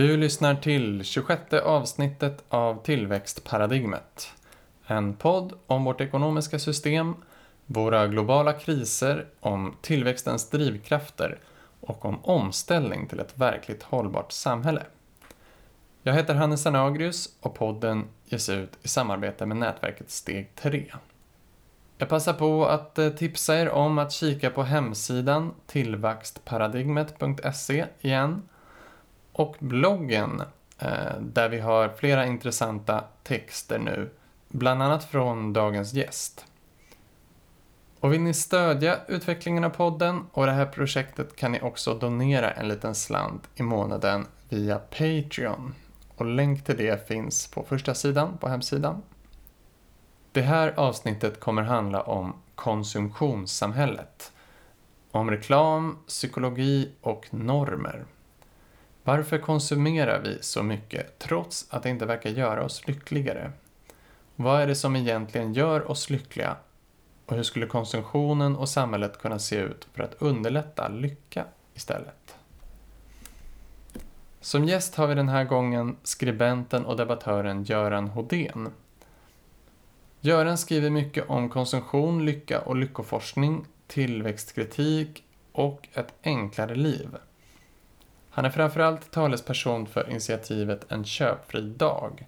Du lyssnar till 26 avsnittet av Tillväxtparadigmet. En podd om vårt ekonomiska system, våra globala kriser, om tillväxtens drivkrafter och om omställning till ett verkligt hållbart samhälle. Jag heter Hannes Anagrius och podden ges ut i samarbete med nätverket Steg 3. Jag passar på att eh, tipsa er om att kika på hemsidan tillväxtparadigmet.se igen och bloggen eh, där vi har flera intressanta texter nu, bland annat från dagens gäst. Och vill ni stödja utvecklingen av podden och det här projektet kan ni också donera en liten slant i månaden via Patreon. Och länk till det finns på första sidan på hemsidan. Det här avsnittet kommer handla om konsumtionssamhället. Om reklam, psykologi och normer. Varför konsumerar vi så mycket trots att det inte verkar göra oss lyckligare? Vad är det som egentligen gör oss lyckliga? Och hur skulle konsumtionen och samhället kunna se ut för att underlätta lycka istället? Som gäst har vi den här gången skribenten och debattören Göran Hodén. Göran skriver mycket om konsumtion, lycka och lyckoforskning, tillväxtkritik och ett enklare liv. Han är framförallt talesperson för initiativet En köpfri dag.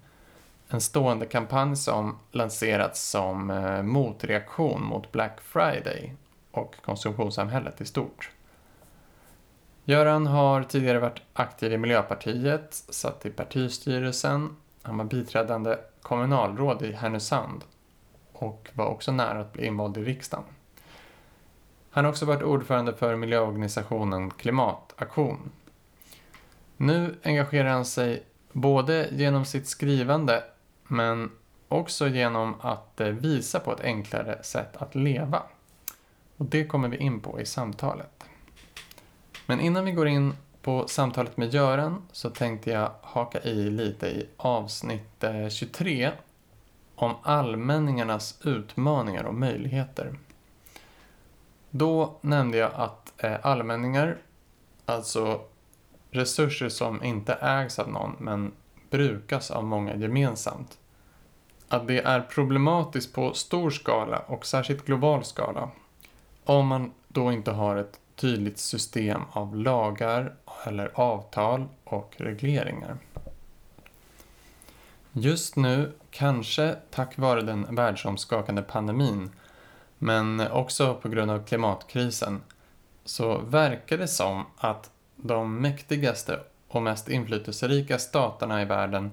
En stående kampanj som lanserats som eh, motreaktion mot Black Friday och konsumtionssamhället i stort. Göran har tidigare varit aktiv i Miljöpartiet, satt i partistyrelsen, han var biträdande kommunalråd i Härnösand och var också nära att bli invald i riksdagen. Han har också varit ordförande för miljöorganisationen Klimataktion nu engagerar han sig både genom sitt skrivande men också genom att eh, visa på ett enklare sätt att leva. Och det kommer vi in på i samtalet. Men innan vi går in på samtalet med Göran så tänkte jag haka i lite i avsnitt eh, 23 om allmänningarnas utmaningar och möjligheter. Då nämnde jag att eh, allmänningar, alltså resurser som inte ägs av någon men brukas av många gemensamt. Att det är problematiskt på stor skala och särskilt global skala om man då inte har ett tydligt system av lagar eller avtal och regleringar. Just nu, kanske tack vare den världsomskakande pandemin, men också på grund av klimatkrisen, så verkar det som att de mäktigaste och mest inflytelserika staterna i världen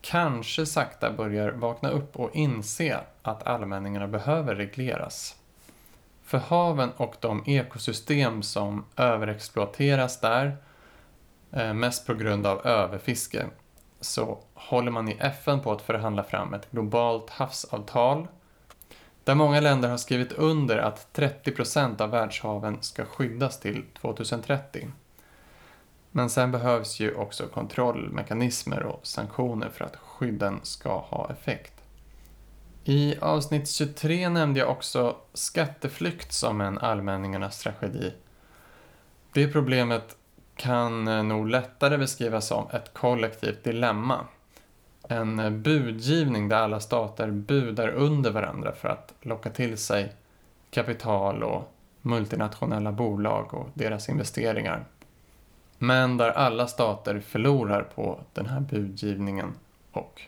kanske sakta börjar vakna upp och inse att allmänningarna behöver regleras. För haven och de ekosystem som överexploateras där, eh, mest på grund av överfiske, så håller man i FN på att förhandla fram ett globalt havsavtal där många länder har skrivit under att 30 procent av världshaven ska skyddas till 2030. Men sen behövs ju också kontrollmekanismer och sanktioner för att skydden ska ha effekt. I avsnitt 23 nämnde jag också skatteflykt som en allmänningarnas tragedi. Det problemet kan eh, nog lättare beskrivas som ett kollektivt dilemma. En eh, budgivning där alla stater budar under varandra för att locka till sig kapital och multinationella bolag och deras investeringar. Men där alla stater förlorar på den här budgivningen och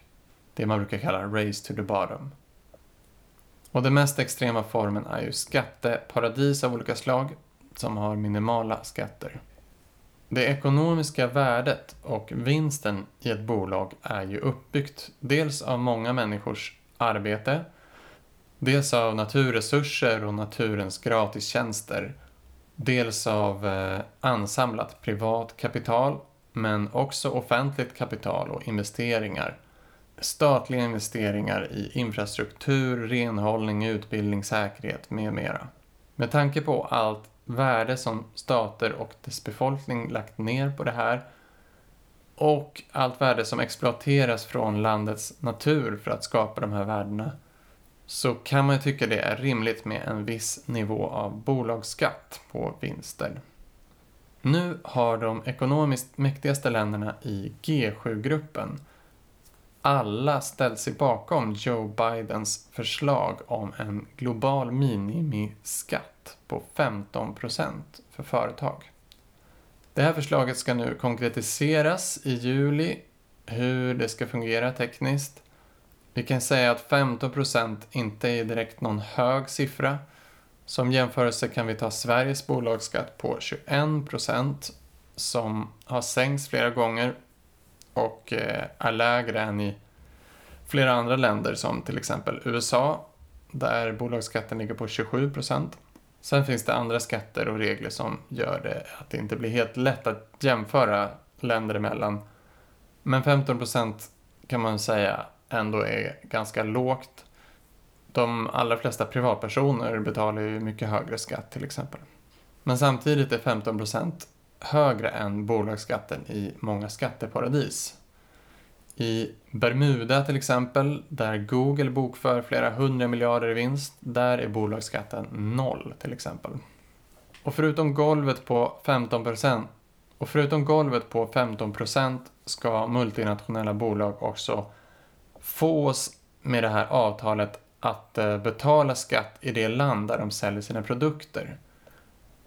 det man brukar kalla race to the bottom. Och den mest extrema formen är ju skatteparadis av olika slag som har minimala skatter. Det ekonomiska värdet och vinsten i ett bolag är ju uppbyggt dels av många människors arbete, dels av naturresurser och naturens gratistjänster Dels av eh, ansamlat privat kapital men också offentligt kapital och investeringar. Statliga investeringar i infrastruktur, renhållning, utbildning, säkerhet med mera. Med tanke på allt värde som stater och dess befolkning lagt ner på det här och allt värde som exploateras från landets natur för att skapa de här värdena så kan man ju tycka det är rimligt med en viss nivå av bolagsskatt på vinster. Nu har de ekonomiskt mäktigaste länderna i G7-gruppen alla ställt sig bakom Joe Bidens förslag om en global minimiskatt på 15% för företag. Det här förslaget ska nu konkretiseras i juli, hur det ska fungera tekniskt. Vi kan säga att 15% inte är direkt någon hög siffra. Som jämförelse kan vi ta Sveriges bolagsskatt på 21% som har sänkts flera gånger och eh, är lägre än i flera andra länder som till exempel USA där bolagsskatten ligger på 27% Sen finns det andra skatter och regler som gör det att det inte blir helt lätt att jämföra länder emellan. Men 15% kan man säga ändå är ganska lågt. De allra flesta privatpersoner betalar ju mycket högre skatt till exempel. Men samtidigt är 15% högre än bolagsskatten i många skatteparadis. I Bermuda till exempel, där Google bokför flera hundra miljarder i vinst, där är bolagsskatten noll till exempel. Och förutom golvet på 15% och förutom golvet på 15% ska multinationella bolag också få oss med det här avtalet att eh, betala skatt i det land där de säljer sina produkter.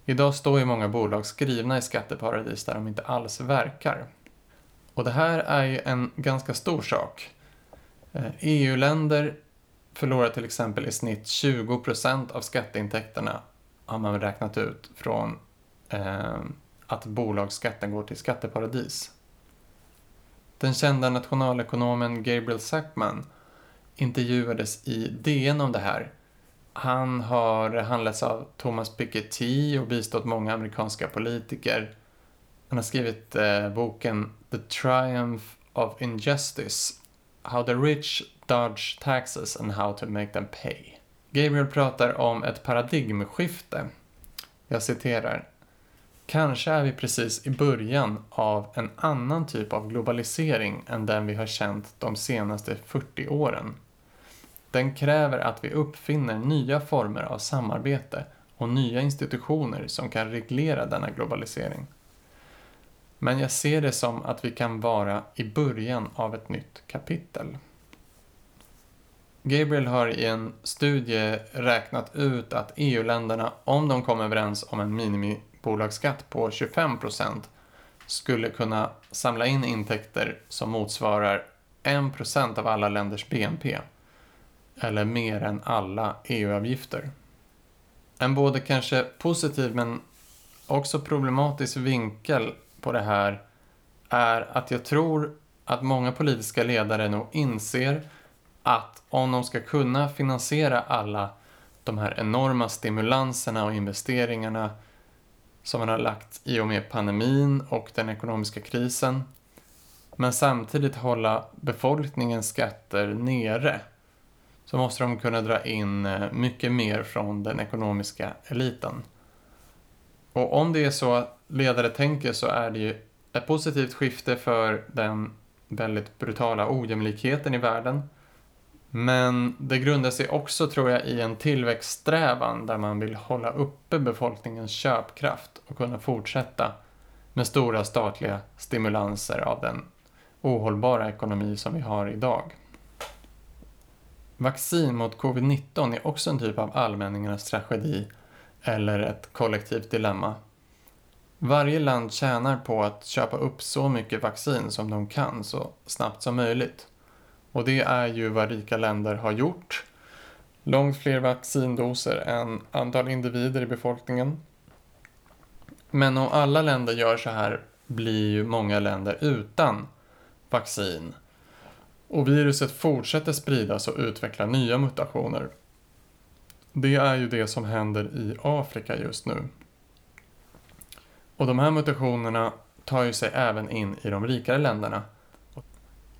Idag står ju många bolag skrivna i skatteparadis där de inte alls verkar. Och det här är ju en ganska stor sak. Eh, e EU-länder förlorar till exempel i snitt 20% av skatteintäkterna har man räknat ut från eh, att bolagsskatten går till skatteparadis. Den kända nationalekonomen Gabriel Sackman intervjuades i DN om det här. Han har handlats av Thomas Piketty och bistått många amerikanska politiker. Han har skrivit eh, boken The Triumph of Injustice How the Rich Dodge Taxes and How to Make Them Pay. Gabriel pratar om ett paradigmskifte. Jag citerar. Kanske är vi precis i början av en annan typ av globalisering än den vi har känt de senaste 40 åren. Den kräver att vi uppfinner nya former av samarbete och nya institutioner som kan reglera denna globalisering. Men jag ser det som att vi kan vara i början av ett nytt kapitel. Gabriel har i en studie räknat ut att EU-länderna, om de kom överens om en minimi bolagsskatt på 25 procent skulle kunna samla in intäkter som motsvarar 1 procent av alla länders BNP. Eller mer än alla EU-avgifter. En både kanske positiv men också problematisk vinkel på det här är att jag tror att många politiska ledare nog inser att om de ska kunna finansiera alla de här enorma stimulanserna och investeringarna som man har lagt i och med pandemin och den ekonomiska krisen men samtidigt hålla befolkningens skatter nere så måste de kunna dra in eh, mycket mer från den ekonomiska eliten. Och om det är så att ledare tänker så är det ju ett positivt skifte för den väldigt brutala ojämlikheten i världen. Men det grundar sig också, tror jag, i en tillväxtsträvan där man vill hålla uppe befolkningens köpkraft och kunna fortsätta med stora statliga stimulanser av den ohållbara ekonomi som vi har idag. Vaccin mot covid-19 är också en typ av allmänningarnas tragedi eller ett kollektivt dilemma. Varje land tjänar på att köpa upp så mycket vaccin som de kan så snabbt som möjligt. Och det är ju vad rika länder har gjort. Långt fler vaccindoser än antal individer i befolkningen. Men om alla länder gör så här blir ju många länder utan vaccin. Och viruset fortsätter spridas och utveckla nya mutationer. Det är ju det som händer i Afrika just nu. Och de här mutationerna tar ju sig även in i de rikare länderna.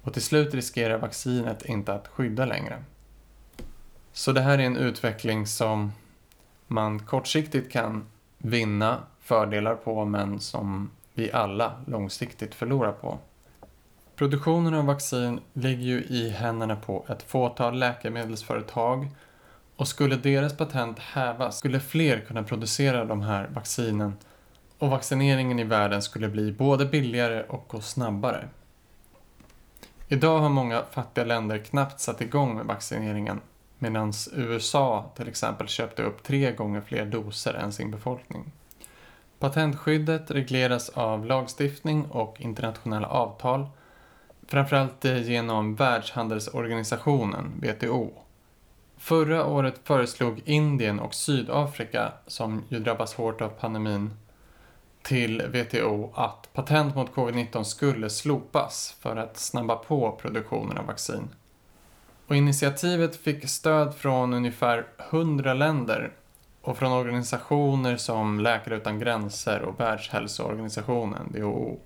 Och till slut riskerar vaccinet inte att skydda längre. Så det här är en utveckling som man kortsiktigt kan vinna fördelar på men som vi alla långsiktigt förlorar på. Produktionen av vaccin ligger ju i händerna på ett fåtal läkemedelsföretag och skulle deras patent hävas skulle fler kunna producera de här vaccinen och vaccineringen i världen skulle bli både billigare och gå snabbare. Idag har många fattiga länder knappt satt igång med vaccineringen medan USA till exempel köpte upp tre gånger fler doser än sin befolkning. Patentskyddet regleras av lagstiftning och internationella avtal, framförallt genom Världshandelsorganisationen, WTO. Förra året föreslog Indien och Sydafrika, som ju drabbas hårt av pandemin, till WTO att patent mot covid-19 skulle slopas för att snabba på produktionen av vaccin. Och initiativet fick stöd från ungefär 100 länder och från organisationer som Läkare utan gränser och Världshälsoorganisationen, WHO.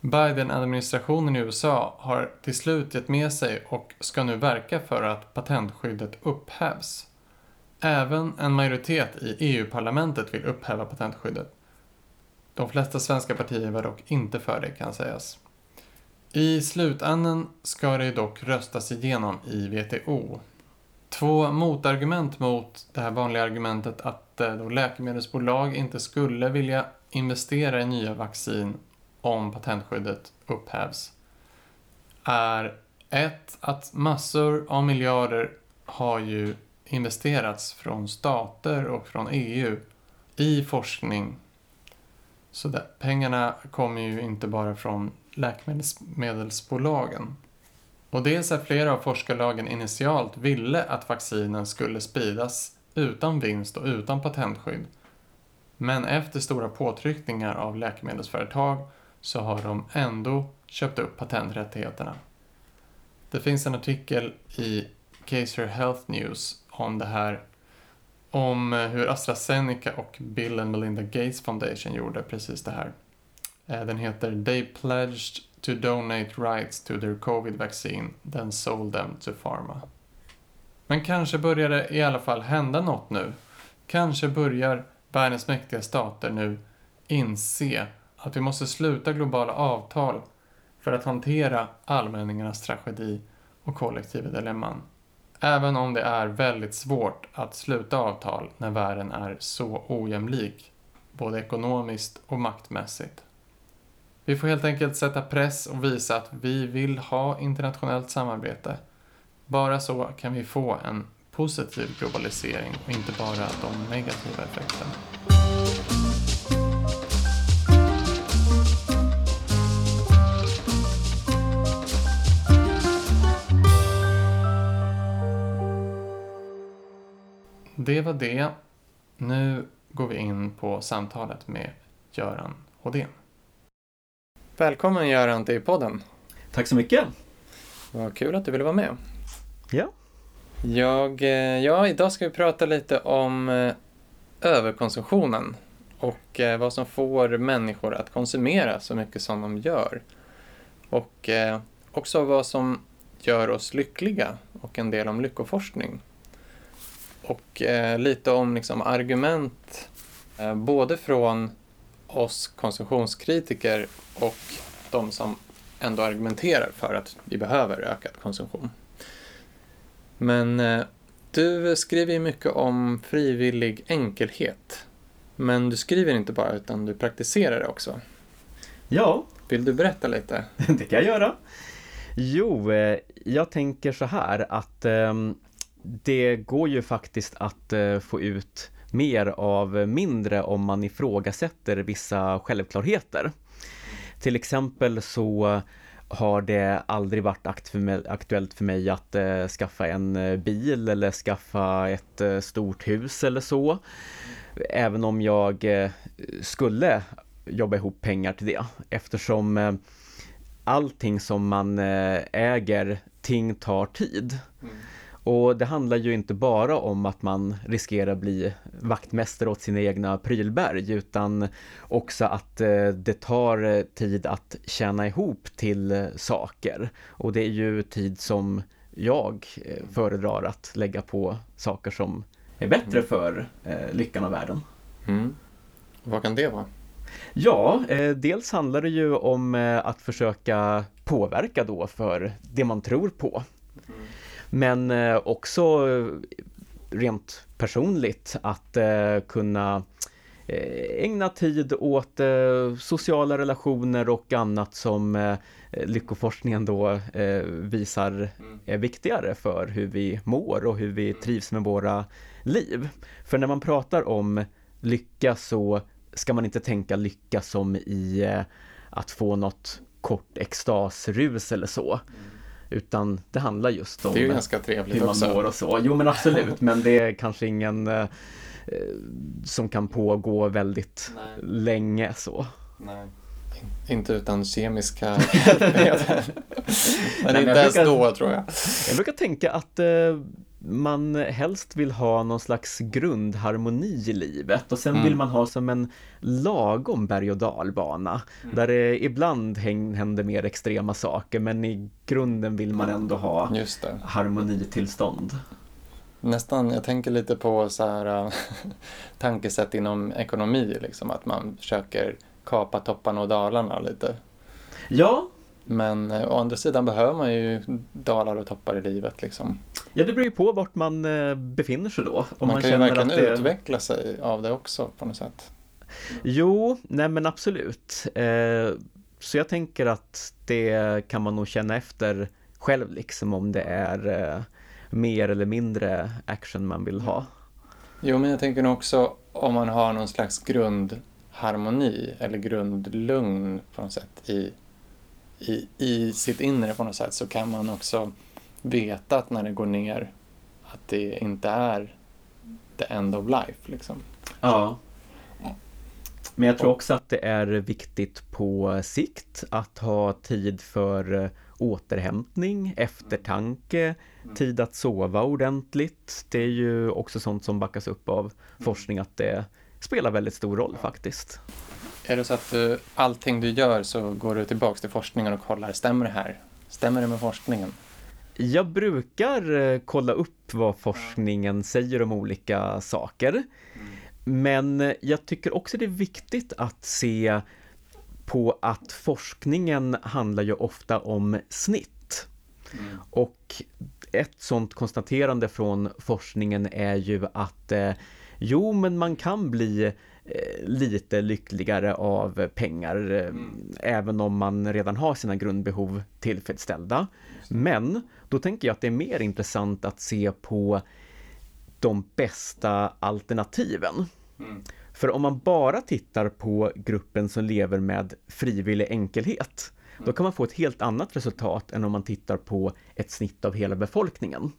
Biden-administrationen i USA har till slut gett med sig och ska nu verka för att patentskyddet upphävs. Även en majoritet i EU-parlamentet vill upphäva patentskyddet. De flesta svenska partier var dock inte för det kan sägas. I slutändan ska det dock röstas igenom i WTO. Två motargument mot det här vanliga argumentet att eh, då läkemedelsbolag inte skulle vilja investera i nya vaccin om patentskyddet upphävs är ett, att massor av miljarder har ju investerats från stater och från EU i forskning. Så där, pengarna kommer ju inte bara från läkemedelsbolagen. Och dels att flera av forskarlagen initialt ville att vaccinen skulle spridas utan vinst och utan patentskydd. Men efter stora påtryckningar av läkemedelsföretag så har de ändå köpt upp patenträttigheterna. Det finns en artikel i Kaiser Health News om det här om eh, hur AstraZeneca och Bill and Melinda Gates Foundation gjorde precis det här. Eh, den heter They pledged to donate rights to their covid vaccine, then sold them to pharma. Men kanske börjar det i alla fall hända något nu. Kanske börjar världens mäktiga stater nu inse att vi måste sluta globala avtal för att hantera allmänningarnas tragedi och kollektiva dilemman. Även om det är väldigt svårt att sluta avtal när världen är så ojämlik, både ekonomiskt och maktmässigt. Vi får helt enkelt sätta press och visa att vi vill ha internationellt samarbete. Bara så kan vi få en positiv globalisering och inte bara de negativa effekterna. Det var det. Nu går vi in på samtalet med Göran Hodén. Välkommen Göran till podden. Tack så mycket. Vad kul att du ville vara med. Ja. Jag, eh, ja, idag ska vi prata lite om eh, överkonsumtionen och eh, vad som får människor att konsumera så mycket som de gör. Och också vad som gör oss lyckliga och en del om lyckoforskning. Och lite om liksom, argument både från oss konsumtionskritiker och de som ändå argumenterar för att vi behöver ökad konsumtion. Men eh, du skriver ju mycket om frivillig enkelhet. Men du skriver inte bara utan du praktiserar det också. Ja. Vill du berätta lite? det kan jag göra. Jo, eh, jag tänker så här att ehm, det går ju faktiskt att eh, få ut mer av mindre om man ifrågasätter vissa självklarheter. Till exempel så har det aldrig varit aktuellt för mig att eh, skaffa en eh, bil eller skaffa ett stort hus eller så. Även om jag skulle jobba ihop pengar till det eftersom allting som man äger, ting tar tid. Mm. Och det handlar ju inte bara om att man riskerar att bli vaktmästare åt sina egna prylberg utan också att eh, det tar tid att tjäna ihop till saker. Och det är ju tid som jag eh, föredrar att lägga på saker som är bättre mm. för eh, lyckan av världen. Mm. Vad kan det vara? Ja, dels handlar det ju om att försöka påverka då för det man tror på. Mm. Men eh, också rent personligt att eh, kunna eh, ägna tid åt eh, sociala relationer och annat som eh, lyckoforskningen då eh, visar Mm. är viktigare för hur vi mår och hur vi trivs med våra liv. För när man pratar om lycka så ska man inte tänka lycka som i eh, att få något kort extasrus eller så. Utan det handlar just om Det är ju ganska trevligt hur man också. mår och så. Jo men absolut, men det är kanske ingen eh, eh, som kan pågå väldigt Nej. länge så. Nej. In- Inte utan kemiska hjälpmedel. Men men inte ens brukar- då tror jag. Jag brukar tänka att eh, man helst vill ha någon slags grundharmoni i livet och sen Mm. vill man ha som en lagom berg och dalbana där det ibland häng- händer mer extrema saker men i grunden vill man ändå ha Just det. harmonitillstånd. Nästan, jag tänker lite på så här äh, tankesätt inom ekonomi, liksom att man försöker kapa topparna och dalarna lite. Ja, Men äh, å andra sidan behöver man ju dalar och toppar i livet liksom. ja det beror ju på vart man eh, befinner sig då. Om man, kan ju verkligen det- utveckla sig av det också på något sätt. Jo, nej men absolut. Eh, så jag tänker att det kan man nog känna efter själv liksom om det är eh, mer eller mindre action man vill ha. Jo, men jag tänker nog också om man har någon slags grundharmoni eller grundlugn på något sätt i, i, i sitt inre på något sätt så kan man också veta att när det går ner att det inte är the end of life liksom. Ja. Men jag tror också att det är viktigt på sikt att ha tid för eh, återhämtning, eftertanke, tid att sova ordentligt. Det är ju också sånt som backas upp av forskning att det spelar väldigt stor roll faktiskt. Är det så att du, allting du gör så går du tillbaks till forskningen och kollar, stämmer det här? Stämmer det med forskningen? Jag brukar eh, kolla upp vad forskningen säger om olika saker. Men eh, jag tycker också det är viktigt att se på att forskningen handlar ju ofta om snitt. Och ett sånt konstaterande från forskningen är ju att eh, jo, men man kan bli eh, lite lyckligare av pengar eh, även om man redan har sina grundbehov tillfredsställda. Men då tänker jag att det är mer intressant att se på de bästa alternativen. För om man bara tittar på gruppen som lever med frivillig enkelhet, då kan man få ett helt annat resultat än om man tittar på ett snitt av hela befolkningen.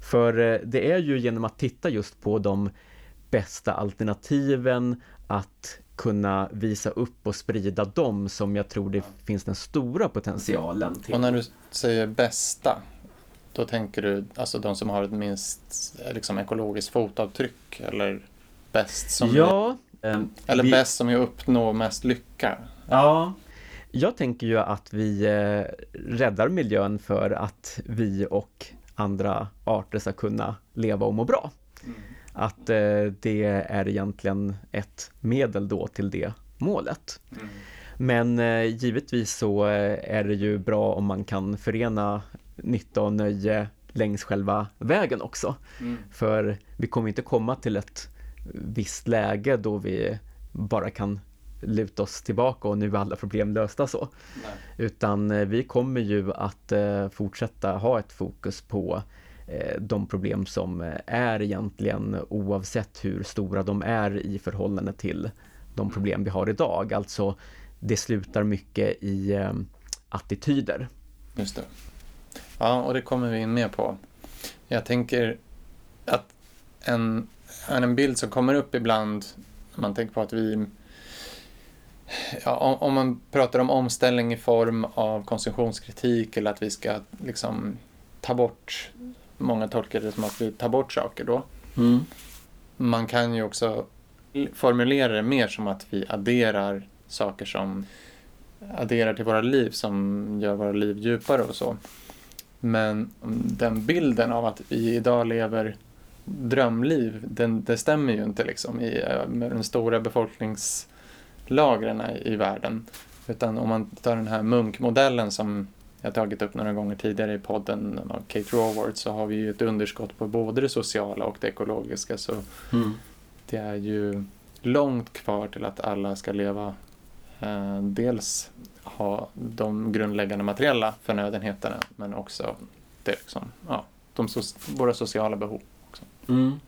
För eh, det är ju genom att titta just på de bästa alternativen, att kunna visa upp och sprida dem som jag tror det finns den stora potentialen till. Och när du säger bästa, då tänker du alltså de som har ett minst liksom, ekologiskt fotavtryck eller bäst som Ja, ehm, Eller vi- bäst som ju uppnår mest lycka. Ja, jag tänker ju att vi eh, räddar miljön för att vi och andra arter ska kunna leva och må bra. Att eh, det är egentligen ett medel då till det målet. Men eh, givetvis så eh, är det ju bra om man kan förena nytta och nöje längs själva vägen också. För vi kommer inte komma till ett visst läge då vi bara kan luta oss tillbaka och nu är alla problem lösta så. Utan eh, vi kommer ju att fortsätta ha ett fokus på de problem som eh, är egentligen oavsett hur stora de är i förhållande till de problem vi har idag. Alltså det slutar mycket i eh, attityder. Just det. Ja, och det kommer vi in mer på. Jag tänker att en, en bild som kommer upp ibland, om man tänker på att vi... Ja, om, om man pratar om omställning i form av konsumtionskritik eller att vi ska liksom ta bort, många tolkar det som att vi tar bort saker då. Man kan ju också formulera det mer som att vi adderar saker som adderar till våra liv som gör våra liv djupare och så. Men den bilden av att vi idag lever drömliv, den, det stämmer ju inte liksom i, med de stora befolkningslagren i världen. Utan om man tar den här munkmodellen som jag tagit upp några gånger tidigare i podden av Kate Raworth så har vi ju ett underskott på både det sociala och det ekologiska. Så det är ju långt kvar till att alla ska leva eh, dels ha de grundläggande materiella förnödenheterna men också det liksom, ja, de so våra sociala behov. Också. Mm.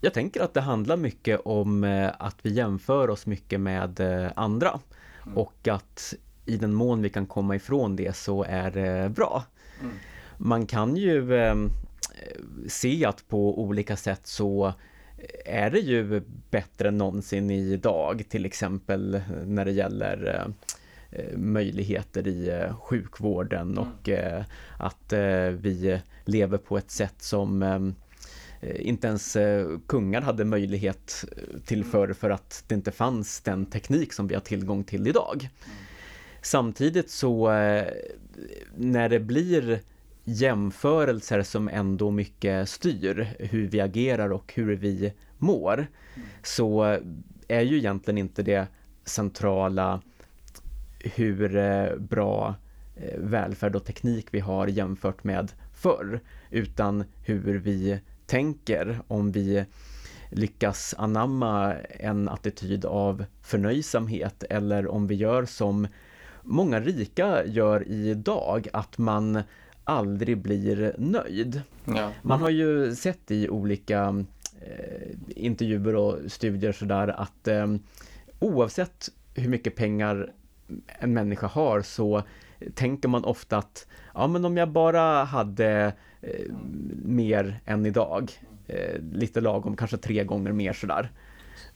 Jag tänker att det handlar mycket om eh, att vi jämför oss mycket med eh, andra mm. och att i den mån vi kan komma ifrån det så är det bra. Mm. Man kan ju ehm, se att på olika sätt så är det ju bättre än någonsin idag, till exempel när det gäller eh, möjligheter i eh, sjukvården mm. och eh, att vi lever på ett sätt som inte ens kungar hade möjlighet till mm. förr för att det inte fanns den teknik som vi har tillgång till idag. Mm. Samtidigt så eh, när det blir jämförelser som ändå mycket styr hur vi agerar och hur vi mår så är ju egentligen inte det centrala hur eh, bra eh, välfärd och teknik vi har jämfört med förr utan hur vi tänker. Om vi lyckas anamma en attityd av förnöjsamhet eller om vi gör som många rika gör idag, att man aldrig blir nöjd. Ja. Man har ju sett i olika eh, intervjuer och studier sådär att eh, oavsett hur mycket pengar en människa har så tänker man ofta att ja men om jag bara hade eh, mer än idag, eh, lite lagom, kanske tre gånger mer sådär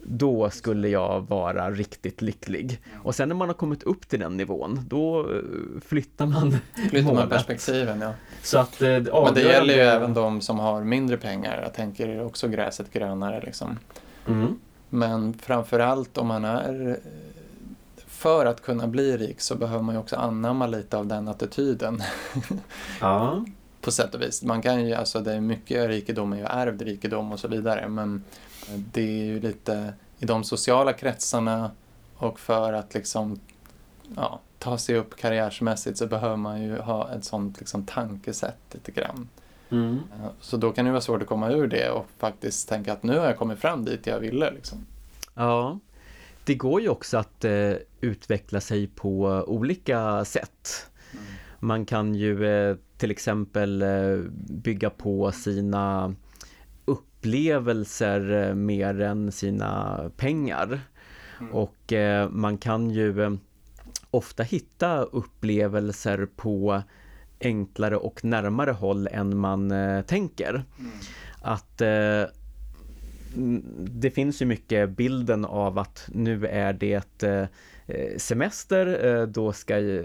då skulle jag vara riktigt lycklig. Och sen när man har kommit upp till den nivån, då eh, flyttar man Flyttar man perspektiven, ja. Så att, eh, Men det gäller ju även de som har mindre pengar. Jag tänker också gräset grönare liksom. Mm. Men framförallt om man är för att kunna bli rik så behöver man ju också anamma lite av den attityden. ja. På sätt och vis. Man kan ju, alltså det är mycket rikedom är ju ärvd rikedom och så vidare men det är ju lite i de sociala kretsarna och för att liksom ja, ta sig upp karriärsmässigt så behöver man ju ha ett sånt liksom tankesätt lite grann. Mm. Så då kan det vara svårt att komma ur det och faktiskt tänka att nu har jag kommit fram dit jag ville. Liksom. Ja, det går ju också att eh, utveckla sig på olika sätt. Mm. Man kan ju eh, till exempel eh, bygga på sina upplevelser eh, mer än sina pengar. Mm. Och eh, man kan ju ofta hitta upplevelser på enklare och närmare håll än man tänker. Mm. Att det finns ju mycket bilden av att nu är det semester, eh, då ska, eh,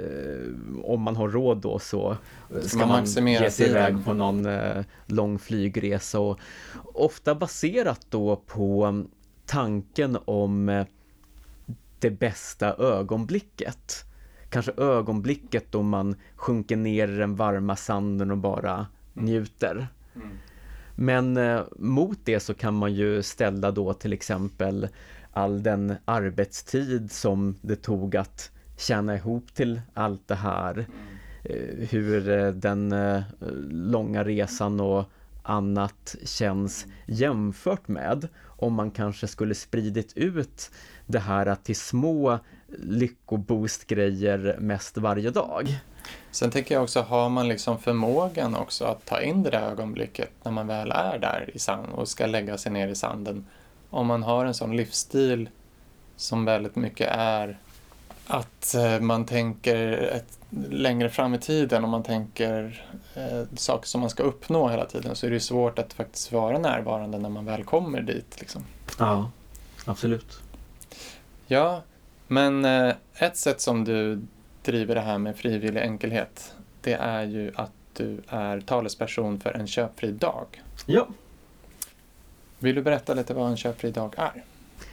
om man har råd då så ska man, man ge sig iväg på någon lång flygresa och ofta baserat då på tanken om det bästa ögonblicket. Kanske ögonblicket då man sjunker ner i den varma sanden och bara mm. njuter. Mm. Men mot det så kan man ju ställa då till exempel all den arbetstid som det tog att tjäna ihop till allt det här. Eh, hur eh, den eh, långa resan och annat känns jämfört med om man kanske skulle spridit ut det här till små lyckoboost-grejer mest varje dag. Sen tänker jag också, har man liksom förmågan också att ta in det där ögonblicket när man väl är där i sand och ska lägga sig ner i sanden om man har en sån livsstil som väldigt mycket är att eh, man tänker ett, längre fram i tiden och man tänker eh, saker som man ska uppnå hela tiden så är det svårt att faktiskt vara närvarande när man väl kommer dit. Liksom. Ja, absolut. Ja, men eh, ett sätt som du driver det här med frivillig enkelhet det är ju att du är talesperson för en köpfri dag. Ja. Vill du berätta lite vad en köpfri dag är?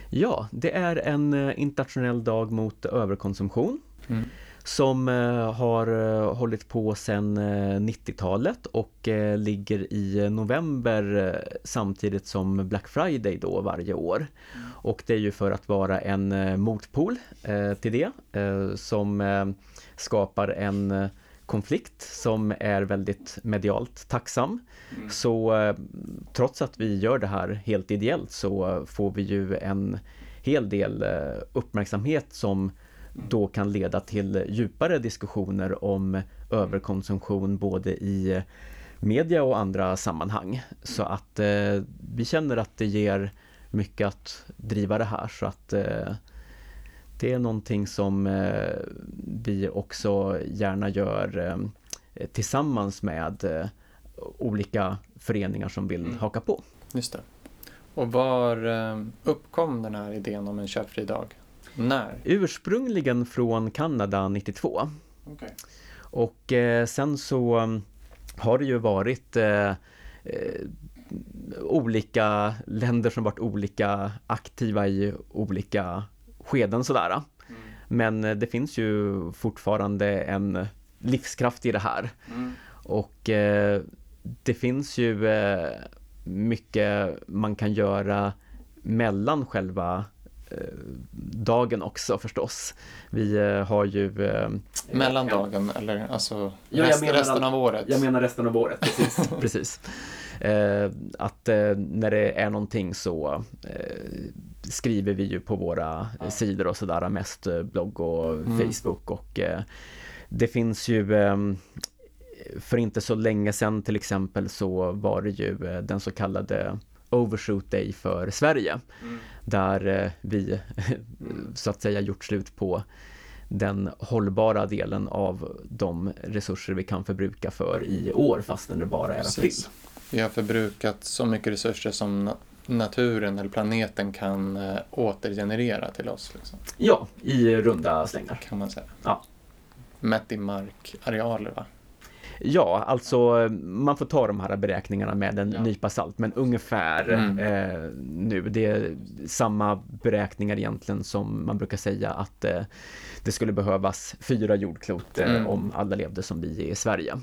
Ja, det är en eh, internationell dag mot överkonsumtion. Mm. Som eh, har eh, hållit på sedan 90-talet och ligger i november samtidigt som Black Friday då varje år. Mm. Och det är ju för att vara en motpol till det som skapar en konflikt som är väldigt medialt tacksam. Mm. Så eh, trots att vi gör det här helt ideellt så får vi ju en hel del uppmärksamhet som då kan leda till djupare diskussioner om överkonsumtion både i media och andra sammanhang. Så att eh, vi känner att det ger mycket att driva det här så att eh, det är någonting som eh, vi också gärna gör eh, tillsammans med eh, olika föreningar som vill mm. haka på. Just det. Och var uppkom den här idén om en köpfri dag? När? Ursprungligen från Kanada 92. Okay. Och sen så mm, har det ju varit olika länder som varit olika aktiva i olika skeden sådär. Mm. Men eh, det finns ju fortfarande en livskraft i det här. Mm. Och eh, det finns ju eh, mycket man kan göra mellan själva Eh, dagen också förstås. Vi eh, har ju... Eh, Mellan dagen eller alltså ja, rest, resten av året? Jag menar resten av året, precis. precis. att när det är någonting så skriver vi ju på våra ja. sidor och sådär, mest blogg och mm. Facebook och det finns ju för inte så länge sedan till exempel så var det ju den så kallade Overshoot Day för Sverige. Mm. Där eh, vi så att säga gjort slut på den hållbara delen av de resurser vi kan förbruka för i år fastän det bara är april. Vi har förbrukat så mycket resurser som naturen eller planeten kan äh, återgenerera till oss. Liksom. Ja, i runda slängar. Kan man säga. Ja. Mätt i markarealer va? Ja, alltså man får ta de här beräkningarna med en ja. nypa salt, men ungefär mm. eh, nu. Det är samma beräkningar egentligen som man brukar säga att eh, det skulle behövas fyra jordklot eh, mm. om alla levde som vi i Sverige.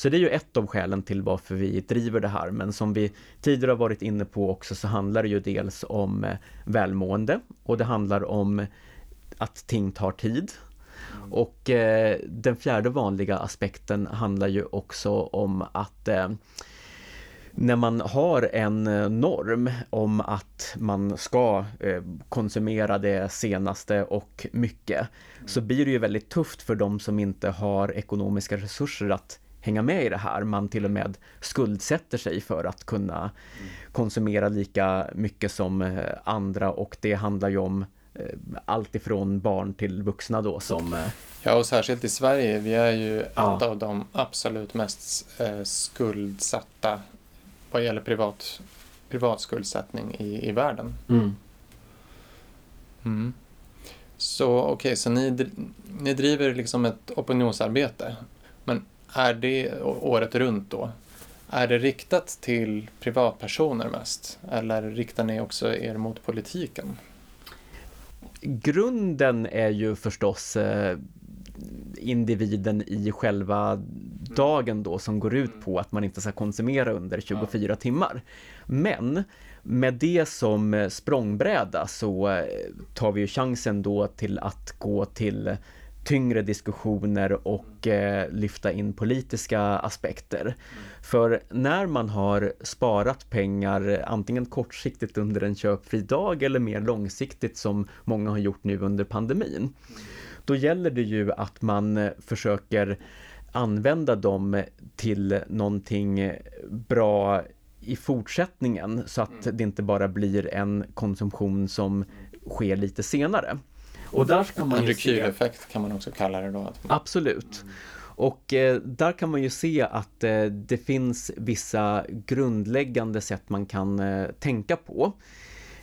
Så det är ju ett av skälen till varför vi driver det här, men som vi tidigare har varit inne på också så handlar det ju dels om eh, välmående. Och det handlar om att ting tar tid. Och eh, den fjärde vanliga aspekten handlar ju också om att eh, när man har en eh, norm om att man ska eh, konsumera det senaste och mycket så blir det ju väldigt tufft för de som inte har ekonomiska resurser att hänga med i det här. Man till och med skuldsätter sig för att kunna konsumera lika mycket som eh, andra och det handlar ju om Eh, allt ifrån barn till vuxna då som... Eh, ja, och särskilt i Sverige. Vi är ju ja. ett av de absolut mest skuldsatta vad gäller privat, privat skuldsättning i, i världen. Mm. Mm. Så okej, okay, så ni, ni driver liksom ett opinionsarbete. Men är det året runt då? Är det riktat till privatpersoner mest? Eller riktar ni också er mot politiken? grunden är ju förstås eh, individen i själva dagen då som går ut på att man inte ska konsumera under 24 timmar. Men med det som språngbräda så eh, tar vi ju chansen då till att gå till tyngre diskussioner och eh, lyfta in politiska aspekter. Mm. För när man har sparat pengar antingen kortsiktigt under en köpfri dag eller mer långsiktigt som många har gjort nu under pandemin. Mm. Då gäller det ju att man eh, försöker använda dem till någonting bra i fortsättningen så att mm. det inte bara blir en konsumtion som sker lite senare. Och där kan man en rekyleffekt kan man också kalla det då. Absolut. Och eh, där kan man ju se att eh, det finns vissa grundläggande sätt man kan eh, tänka på.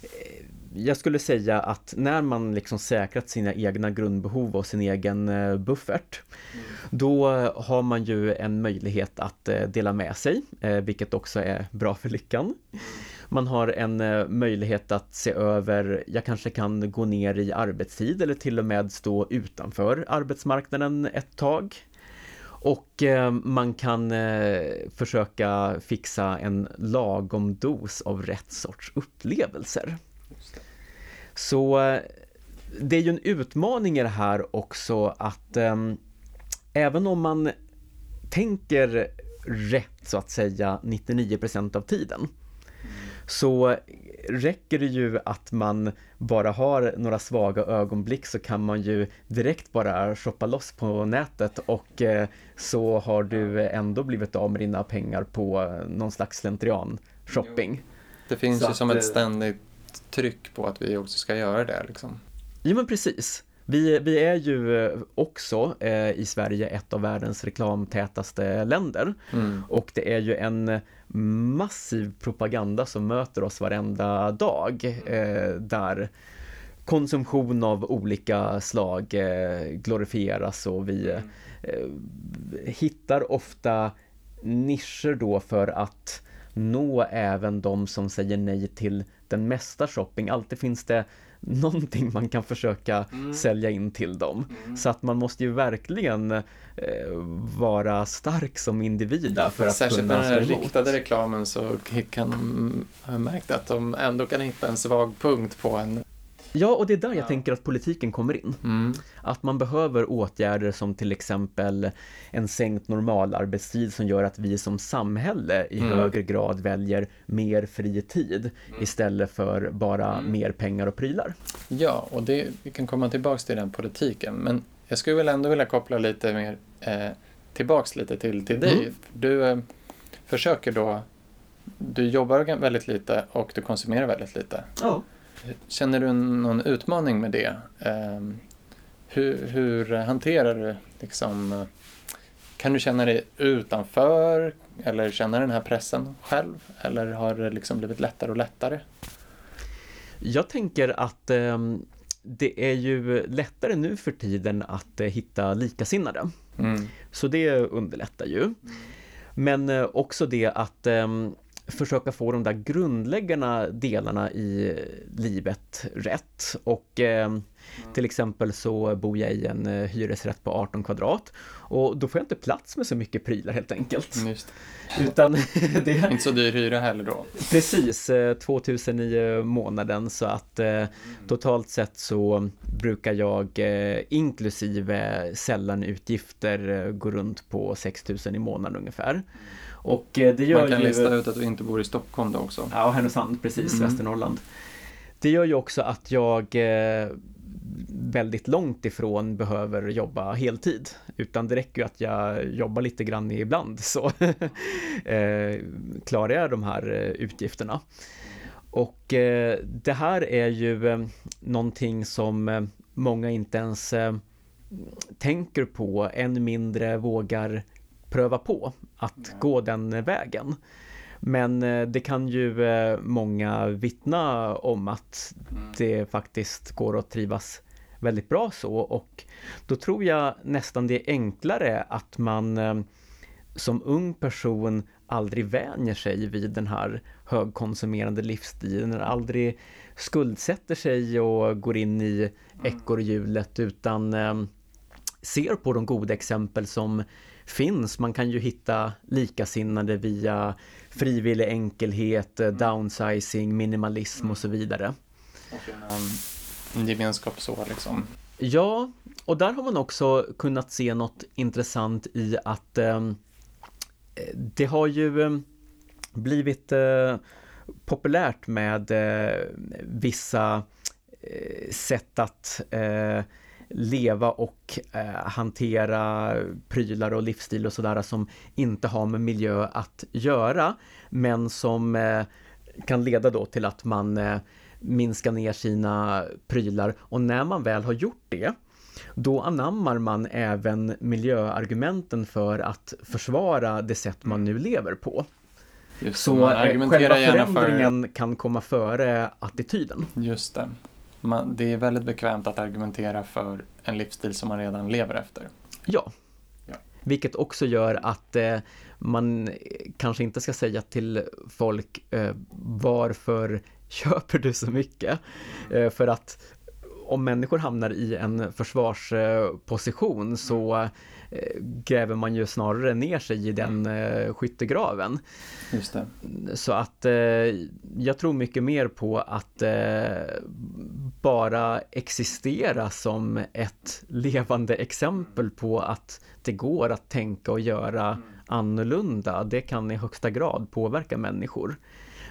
Eh, jag skulle säga att när man liksom säkrat sina egna grundbehov och sin egen eh, buffert mm. då har man ju en möjlighet att eh, dela med sig, vilket också är bra för lyckan. Man har en eh, möjlighet att se över, jag kanske kan gå ner i arbetstid eller till och med stå utanför arbetsmarknaden ett tag. Och eh, man kan eh, försöka fixa en lagom dos av rätt sorts upplevelser. Så det är ju en utmaning i det här också att även om man tänker rätt så att säga 99% av tiden så räcker det ju att man bara har några svaga ögonblick så kan man ju direkt bara shoppa loss på nätet och eh, så har du ändå blivit av med dina pengar på någon slags slentrian shopping. Det finns Så ju som att, ett eh, ständigt tryck på att vi också ska göra det. Liksom. Jo men precis. Vi, vi är ju eh, också eh, i Sverige ett av världens reklamtätaste länder Mm. och det är ju en massiv propaganda som möter oss varenda dag eh, där konsumtion av olika slag eh, glorifieras och vi eh, hittar ofta nischer då för att nå även de som säger nej till den mesta shopping. Alltid finns det någonting man kan försöka sälja in till dem. Så att man måste ju verkligen eh, vara stark som individ där för att Särskilt med kunna den här stå emot. riktade reklamen så kan har jag märkt att de ändå kan hitta en svag punkt på en. Ja, och det är där jag Ja. tänker att politiken kommer in. Mm. Att man behöver åtgärder som till exempel en sänkt normalarbetstid som gör att vi som samhälle i Mm. högre grad väljer mer fri tid istället för bara Mm. mer pengar och prylar. Ja, och det, vi kan komma tillbaks till den politiken. Men jag skulle väl ändå vilja koppla lite mer eh, tillbaks lite till, till dig. Mm. Du eh, försöker då, du jobbar väldigt lite och du konsumerar väldigt lite. Ja. Känner du någon utmaning med det? Eh, hur, hur hanterar du liksom, kan du känna dig utanför eller känna den här pressen själv? Eller har det liksom blivit lättare och lättare? Jag tänker att ehm, det är ju lättare nu för tiden att eh, hitta likasinnade. Mm. Så det underlättar ju. Men eh, också det att ehm, försöka få de där grundläggande delarna i livet rätt. Och ehm, till exempel så bor jag i en eh, hyresrätt på 18 kvadrat och då får jag inte plats med så mycket prylar helt enkelt. Just. Utan det är Inte så dyr hyra heller då. precis eh, 2000 i månaden så att eh, totalt sett så brukar jag eh, inklusive sällanutgifter eh, gå runt på 6000 i månaden ungefär. Och eh, det gör Man kan ju... lista ut att du inte bor i Stockholm då också. Ja, Härnösand, precis, Mm. Västernorrland. Det gör ju också att jag eh, väldigt långt ifrån behöver jobba heltid. Utan det räcker ju att jag jobbar lite grann ibland så eh, klarar jag de här utgifterna. Och det här är ju någonting som många inte ens tänker på, än mindre vågar pröva på att gå den vägen. Men eh, det kan ju eh, många vittna om att det faktiskt går att trivas väldigt bra så. Och då tror jag nästan det är enklare att man eh, som ung person aldrig vänjer sig vid den här högkonsumerande livsstilen, aldrig skuldsätter sig och går in i ekorrhjulet utan ser på de goda exempel som finns. Man kan ju hitta likasinnade via frivillig enkelhet, eh, downsizing, minimalism och så vidare. En, en gemenskap så liksom. Ja, och där har man också kunnat se något intressant i att eh, det har ju eh, blivit eh, populärt med eh, vissa eh, sätt att eh, leva och eh, hantera prylar och livsstil och sådär som inte har med miljö att göra men som eh, kan leda då till att man eh, minskar ner sina prylar och när man väl har gjort det då anammar man även miljöargumenten för att försvara det sätt man nu lever på. Just Så eh, själva gärna för... förändringen kan komma före attityden. Just det. Man, det är väldigt bekvämt att argumentera för en livsstil som man redan lever efter. Ja. Vilket också gör att eh, man kanske inte ska säga till folk eh, varför köper du så mycket? Eh, för att om människor hamnar i en försvarsposition så eh, gräver man ju snarare ner sig i den eh, skyttegraven. Just det. Så att eh, jag tror mycket mer på att eh, bara existera som ett levande exempel på att det går att tänka och göra annorlunda. Det kan i högsta grad påverka människor.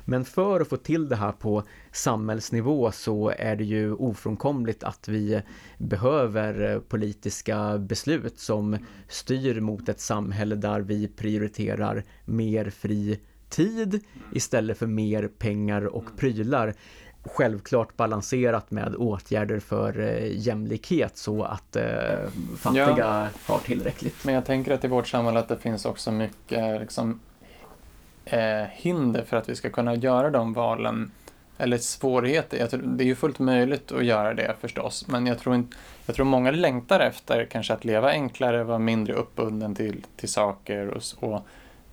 Men för att få till det här på samhällsnivå så är det ju ofrånkomligt att vi behöver politiska beslut som styr mot ett samhälle där vi prioriterar mer fri tid istället för mer pengar och prylar självklart balanserat med åtgärder för eh, jämlikhet så att eh, fattiga ja. har tillräckligt. Men jag tänker att i vårt samhälle att det finns också mycket liksom, eh, hinder för att vi ska kunna göra de valen eller svårigheter. Tror, det är ju fullt möjligt att göra det förstås, men jag tror, inte, jag tror många längtar efter kanske att leva enklare, vara mindre uppbunden till, till saker och så.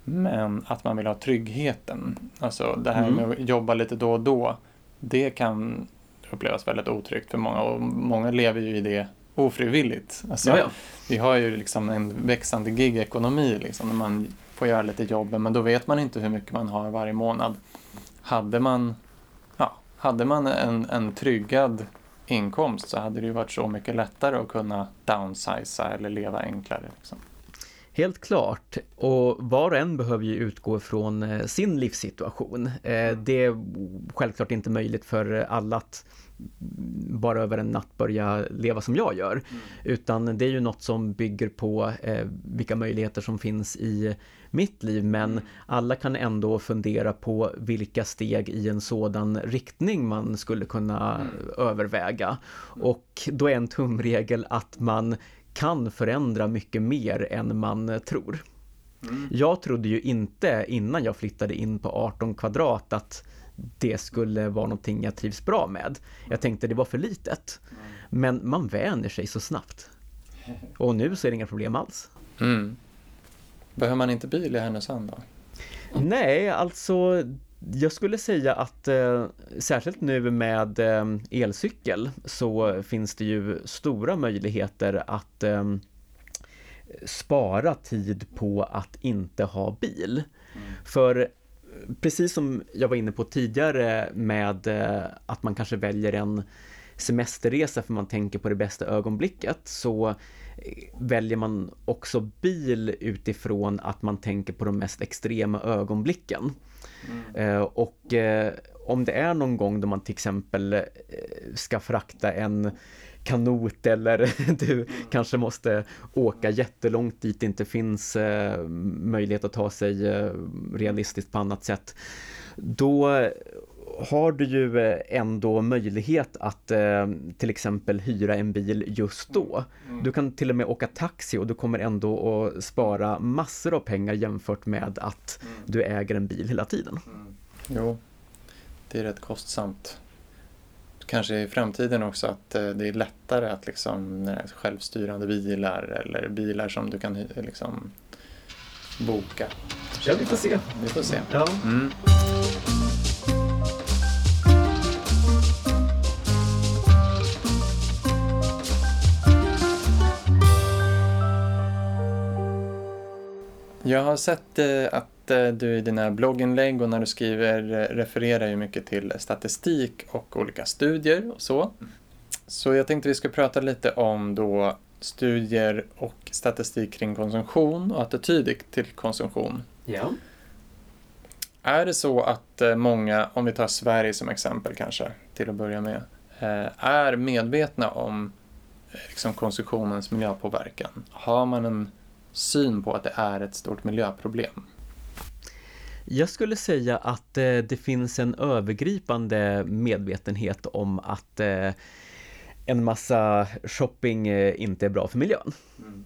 Men att man vill ha tryggheten. Alltså det här mm. med att jobba lite då och då det kan upplevas väldigt otryggt för många och många lever ju i det ofrivilligt. Alltså, Vi har ju liksom en växande gigekonomi liksom, när man får göra lite jobb men då vet man inte hur mycket man har varje månad. Hade man, ja, hade man en, en tryggad inkomst så hade det ju varit så mycket lättare att kunna downsiza eller leva enklare. Liksom. Helt klart. Och var och en behöver ju utgå från eh, sin livssituation. Eh, mm. Det är självklart inte möjligt för alla att bara över en natt börja leva som jag gör. Mm. Utan det är ju något som bygger på eh, vilka möjligheter som finns i mitt liv. Men mm. alla kan ändå fundera på vilka steg i en sådan riktning man skulle kunna mm. överväga. Och då är en tumregel att man kan förändra mycket mer än man tror. Mm. Jag trodde ju inte innan jag flyttade in på 18 kvadrat att det skulle vara någonting jag trivs bra med. Jag tänkte det var för litet. Men man vänjer sig så snabbt. Och nu så är det inga problem alls. Mm. Behöver man inte bil i Härnösand då? Nej, alltså jag skulle säga att eh, särskilt nu med eh, elcykel så finns det ju stora möjligheter att eh, spara tid på att inte ha bil. Mm. För precis som jag var inne på tidigare med eh, att man kanske väljer en semesterresa för man tänker på det bästa ögonblicket så eh, väljer man också bil utifrån att man tänker på de mest extrema ögonblicken. Mm. Eh, och om det är någon gång då man till exempel ska frakta en kanot eller du kanske måste åka jättelångt dit det inte finns möjlighet att ta sig realistiskt på annat sätt. Då har du ju eh, ändå möjlighet att eh, till exempel hyra en bil just då. Mm. Du kan till och med åka taxi och du kommer ändå att spara massor av pengar jämfört med att mm. du äger en bil hela tiden. Mm. Jo, det är rätt kostsamt. Kanske i framtiden också att eh, det är lättare att liksom självstyrande bilar eller bilar som du kan liksom boka. Ja, vi får se. Vi får se. Ja. Mm. Jag har sett eh, att eh, du i dina blogginlägg och när du skriver eh, refererar ju mycket till statistik och olika studier och så. Så jag tänkte vi ska prata lite om då studier och statistik kring konsumtion och attityder till konsumtion. Ja. Är det så att många, om vi tar Sverige som exempel kanske, till att börja med, är medvetna om liksom, konsumtionens miljöpåverkan? Har man en syn på att det är ett stort miljöproblem? Jag skulle säga att eh, det finns en övergripande medvetenhet om att eh, en massa shopping eh, inte är bra för miljön. Mm.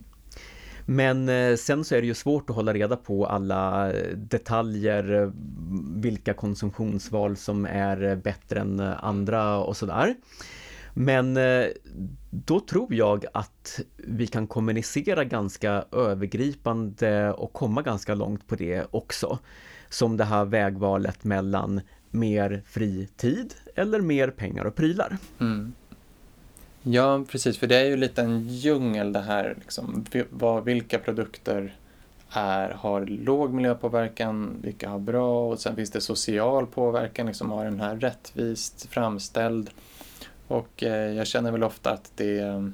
Men sen så är det ju svårt att hålla reda på alla detaljer, vilka konsumtionsval som är bättre än andra och sådär. Men då tror jag att vi kan kommunicera ganska övergripande och komma ganska långt på det också. Som det här vägvalet mellan mer fri tid eller mer pengar och prylar. Mm. Ja, precis, för det är ju lite en djungel det här, liksom, vad, vilka produkter är, har låg miljöpåverkan, vilka har bra och sen finns det social påverkan, liksom har den här rättvist framställd och eh, jag känner väl ofta att det,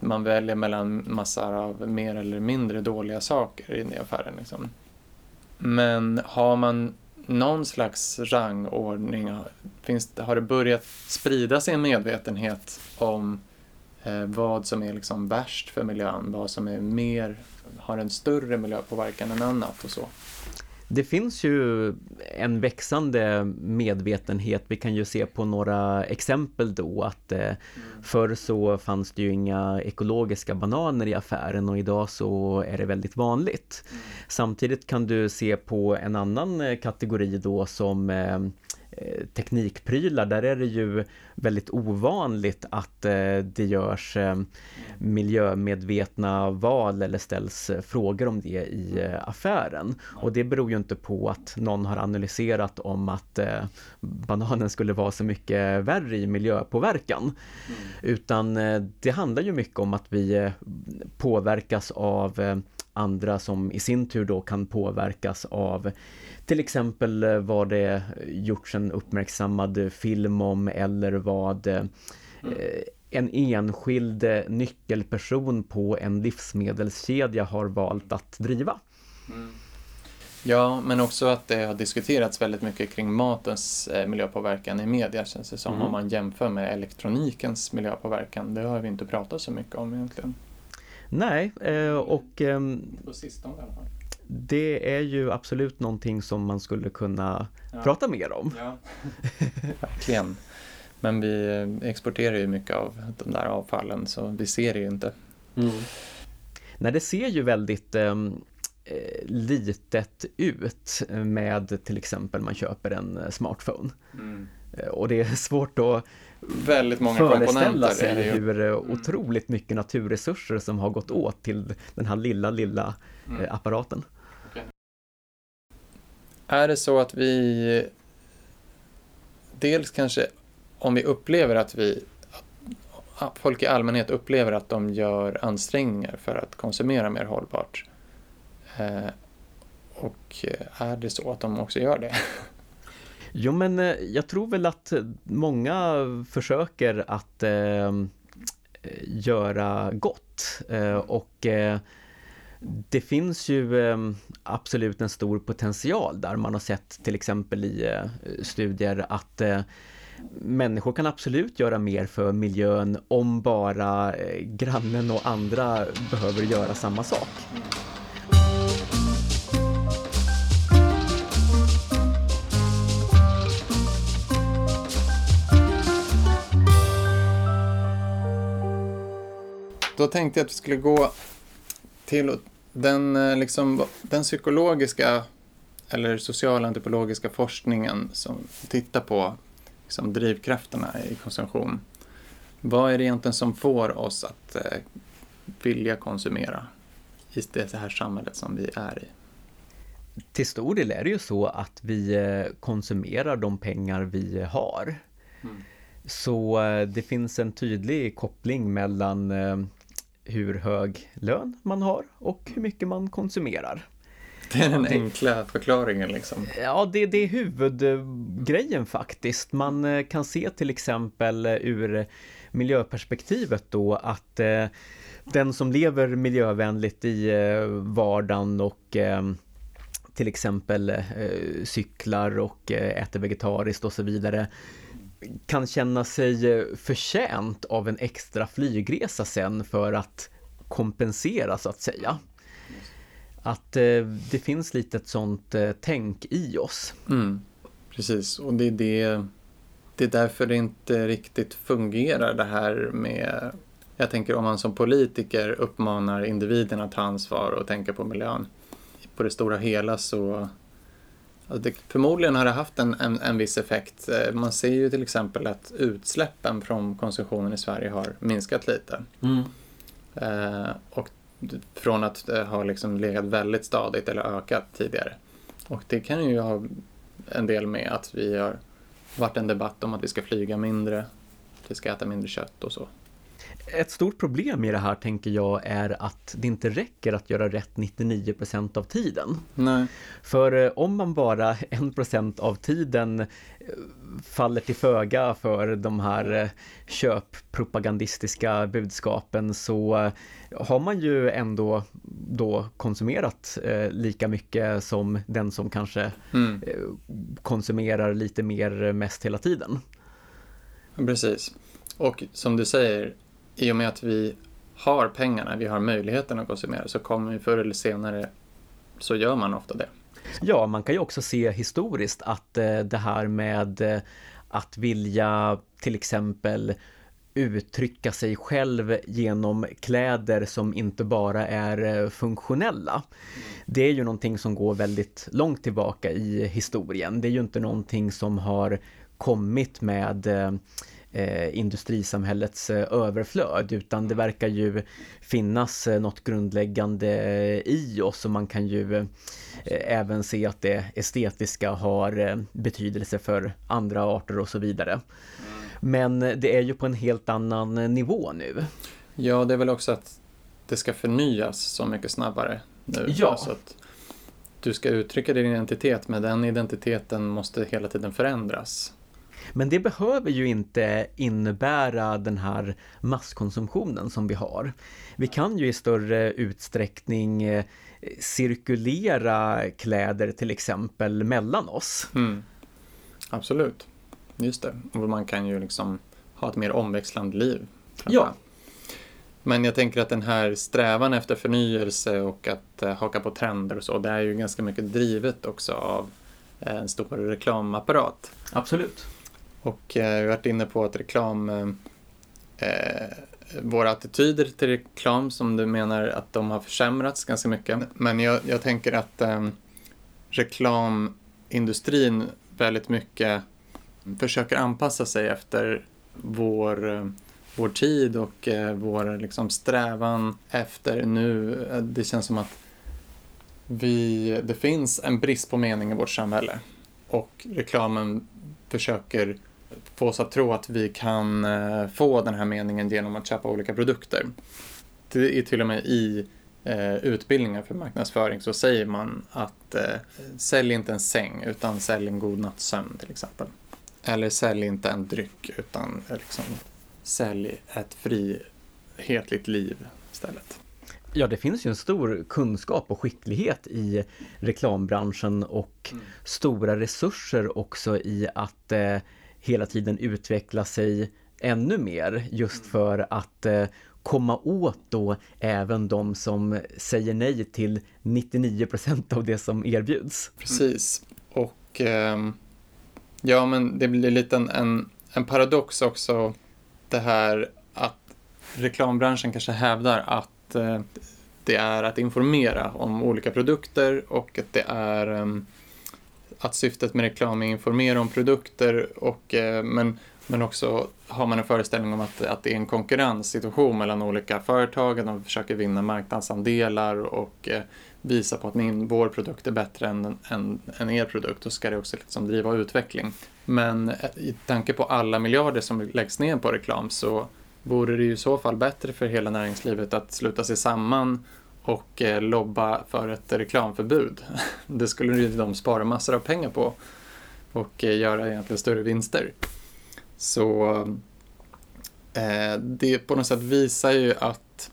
man väljer mellan massor av mer eller mindre dåliga saker i affären. Liksom. Men har man någon slags rangordning? Finns, har det börjat sprida sig en medvetenhet om eh, vad som är liksom värst för miljön, vad som är mer, har en större miljöpåverkan än annat och så? Det finns ju en växande medvetenhet. Vi kan ju se på några exempel då att eh, mm. förr så fanns det ju inga ekologiska bananer i affären och idag så är det väldigt vanligt. Mm. Samtidigt kan du se på en annan eh, kategori då som eh, Eh, teknikprylar, där är det ju väldigt ovanligt att eh, det görs eh, miljömedvetna val eller ställs frågor om det i affären. Och det beror ju inte på att någon har analyserat om att bananen skulle vara så mycket värre i miljöpåverkan. Mm. Utan det handlar ju mycket om att vi påverkas av andra som i sin tur då kan påverkas av till exempel eh, vad det gjorts en uppmärksammad film om eller vad eh, en enskild nyckelperson på en livsmedelskedja har valt att driva. Mm. Ja, men också att det har diskuterats väldigt mycket kring matens eh, miljöpåverkan i media känns det som mm. om man jämför med elektronikens miljöpåverkan. Det har vi inte pratat så mycket om egentligen. Nej, och... Ehm, på sistone i alla fall det är ju absolut någonting som man skulle kunna ja. prata mer om. Ja. Verkligen. Men vi exporterar ju mycket av de där avfallen så vi ser det ju inte. Mm. Nej, det ser ju väldigt ehm, eh, litet ut med till exempel man köper en eh, smartphone. Mm. Eh, och det är svårt att Väldigt många föreställa sig hur eh, mm. otroligt mycket naturresurser som har gått åt till den här lilla, lilla mm. apparaten. Är det så att vi dels kanske om vi upplever att vi folk i allmänhet upplever att de gör ansträngningar för att konsumera mer hållbart. Eh, och är det så att de också gör det? Jo men eh, jag tror väl att eh, många försöker att eh, göra gott eh, och eh, det finns ju eh, absolut en stor potential där man har sett till exempel i eh, studier att eh, människor kan absolut göra mer för miljön om bara eh, grannen och andra behöver göra samma sak. Då tänkte jag att vi skulle gå till den, eh, liksom, den psykologiska eller socialantropologiska forskningen som tittar på liksom, drivkrafterna i konsumtion. Vad är det egentligen som får oss att eh, vilja konsumera i det här samhället som vi är i? Till stor del är det ju så att vi eh, konsumerar de pengar vi har. Mm. Så eh, det finns en tydlig koppling mellan hur hög lön man har och hur mycket man konsumerar. Det är den enkla förklaringen liksom. Ja, det, det är huvudgrejen faktiskt. Man eh, kan se till exempel eh, ur miljöperspektivet då att eh, den som lever miljövänligt i vardagen och till exempel cyklar och äter vegetariskt och så vidare kan känna sig eh, förtjänt av en extra flygresa sen för att kompensera så att säga. Att eh, det finns lite ett sånt eh, tänk i oss. Mm, precis, och det är, det, det är därför det inte riktigt fungerar det här med jag tänker om man som politiker uppmanar individen att ta ansvar och tänka på miljön. På det stora hela så det, förmodligen har det haft en, en, en, viss effekt. Eh, man ser ju till exempel att utsläppen från konsumtionen i Sverige har minskat lite. Mm. Eh, och från att ha liksom legat väldigt stadigt eller ökat tidigare. Och det kan ju ha en del med att vi har varit en debatt om att vi ska flyga mindre, vi ska äta mindre kött och så. Ett stort problem i det här tänker jag är att det inte räcker att göra rätt 99% av tiden. Nej. För eh, om man bara 1% av tiden eh, faller till föga för de här eh, köppropagandistiska budskapen så har man ju ändå då konsumerat lika mycket som den som kanske mm. konsumerar lite mer mest hela tiden. Precis. Och som du säger, i och med att vi har pengarna, vi har möjligheten att konsumera, så kommer vi förr eller senare, så gör man ofta det. Ja, man kan ju också se historiskt att eh, det här med eh, att vilja till exempel uttrycka sig själv genom kläder som inte bara är eh, funktionella. Det är ju någonting som går väldigt långt tillbaka i historien. Det är ju inte någonting som har kommit med eh, industrisamhällets eh, överflöd utan det verkar ju finnas eh, något grundläggande eh, i oss och man kan ju eh, även se att det estetiska har betydelse för andra arter och så vidare. Men det är ju på en helt annan nivå nu. Ja, det är väl också att det ska förnyas så mycket snabbare nu. Ja. Så att du ska uttrycka din identitet, men den identiteten måste hela tiden förändras. Men det behöver ju inte innebära den här masskonsumtionen som vi har. Vi kan ju i större utsträckning eh, cirkulera kläder till exempel mellan oss. Mm. Absolut, just det. Och man kan ju liksom ha ett mer omväxlande liv. Ja. Men jag tänker att den här strävan efter förnyelse och att uh, haka på trender och så, det är ju ganska mycket drivet också av uh, en stor reklamapparat. Absolut. Och eh, vi har varit inne på att reklam, eh, eh, våra attityder till reklam som du menar att de har försämrats ganska mycket. Men jag, jag tänker att eh, reklamindustrin väldigt mycket försöker anpassa sig efter vår, eh, vår tid och eh, vår liksom, strävan efter nu. Det känns som att vi, det finns en brist på mening i vårt samhälle och reklamen försöker få oss att tro att vi kan eh, få den här meningen genom att köpa olika produkter. Det är till och med i eh, utbildningar för marknadsföring så säger man att eh, sälj inte en säng utan sälj en god natts sömn till exempel. Eller sälj inte en dryck utan liksom, sälj ett frihetligt liv istället. Ja, det finns ju en stor kunskap och skicklighet i reklambranschen och mm. stora resurser också i att eh, hela tiden utveckla sig ännu mer just mm. för att eh, komma åt då även de som säger nej till 99% av det som erbjuds. Precis. Och eh, ja, men det blir lite en, en, en paradox också det här att reklambranschen kanske hävdar att eh, det är att informera om olika produkter och att det är um, att syftet med reklam är att informera om produkter och, eh, men, men också har man en föreställning om att, att det är en konkurrenssituation mellan olika företag, de försöker vinna marknadsandelar och eh, visa på att min, vår produkt är bättre än, än, än er produkt då ska det också liksom driva utveckling. Men eh, i tanke på alla miljarder som läggs ner på reklam så vore det ju i så fall bättre för hela näringslivet att sluta sig samman och eh, lobba för ett reklamförbud. Det skulle ju de spara massor av pengar på och eh, göra egentligen större vinster. Så eh, det på något sätt visar ju att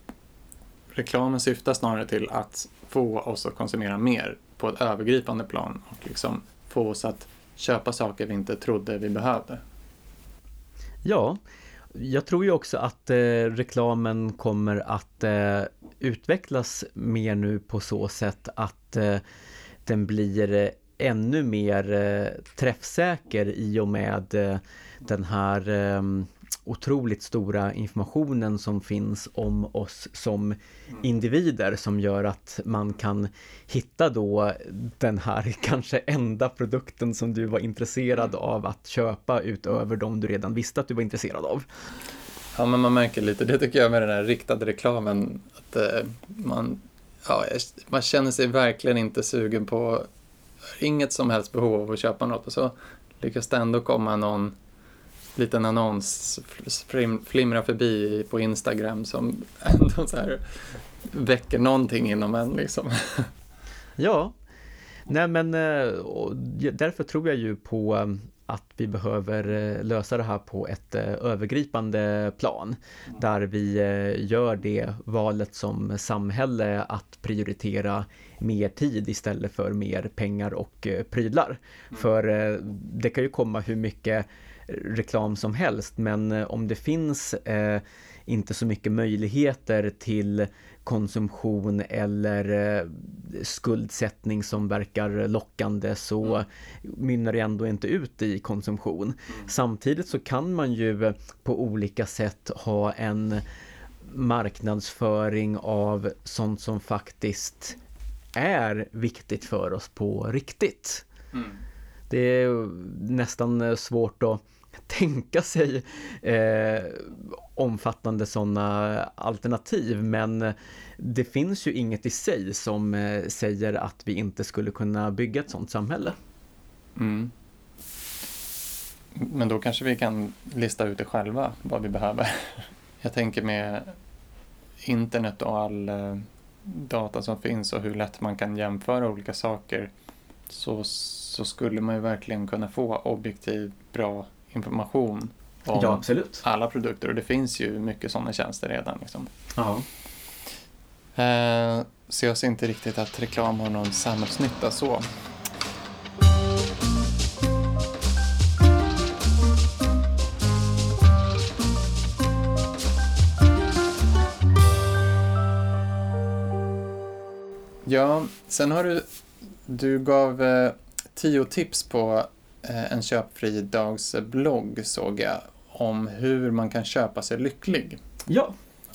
reklamen syftar snarare till att få oss att konsumera mer på ett övergripande plan och liksom få oss att köpa saker vi inte trodde vi behövde. Ja, jag tror ju också att eh, reklamen kommer att eh, utvecklas mer nu på så sätt att eh, den blir eh, ännu mer eh, träffsäker i och med eh, den här ehm, otroligt stora informationen som finns om oss som individer som gör att man kan hitta då den här kanske enda produkten som du var intresserad av att köpa utöver de du redan visste att du var intresserad av. Ja, men man märker lite, det tycker jag med den här riktade reklamen, att eh, man, ja, man känner sig verkligen inte sugen på, inget som helst behov av att köpa något och så lyckas det ändå komma någon liten annons flim, flimrar förbi på Instagram som ändå så här väcker någonting inom en liksom. Ja, nej men eh, därför tror jag ju på eh, att vi behöver eh, lösa det här på ett övergripande plan där vi gör det valet som samhälle att prioritera mer tid istället för mer pengar och prylar. Mm. För det kan ju komma hur mycket reklam som helst men om det finns inte så mycket möjligheter till konsumtion eller eh, skuldsättning som verkar lockande så mm. mynnar det ändå inte ut i konsumtion. Mm. Samtidigt så kan man ju på olika sätt ha en marknadsföring av sånt som faktiskt är viktigt för oss på riktigt. Mm. Det är nästan eh, svårt att tänka sig eh, omfattande sådana alternativ men det finns ju inget i sig som eh, säger att vi inte skulle kunna bygga ett sådant samhälle. Mm. Men då kanske vi kan lista ut det själva, vad vi behöver. Jag tänker med internet och all eh, data som finns och hur lätt man kan jämföra olika saker så, så skulle man ju verkligen kunna få objektiv, bra information om ja, absolut. alla produkter och det finns ju mycket sådana tjänster redan. Liksom. Ja. Eh, så jag ser inte riktigt att reklam har någon samhällsnytta så. Ja, sen har du, du gav eh, tio tips på Eh, en köpfri dags blogg såg jag om hur man kan köpa sig lycklig. Ja.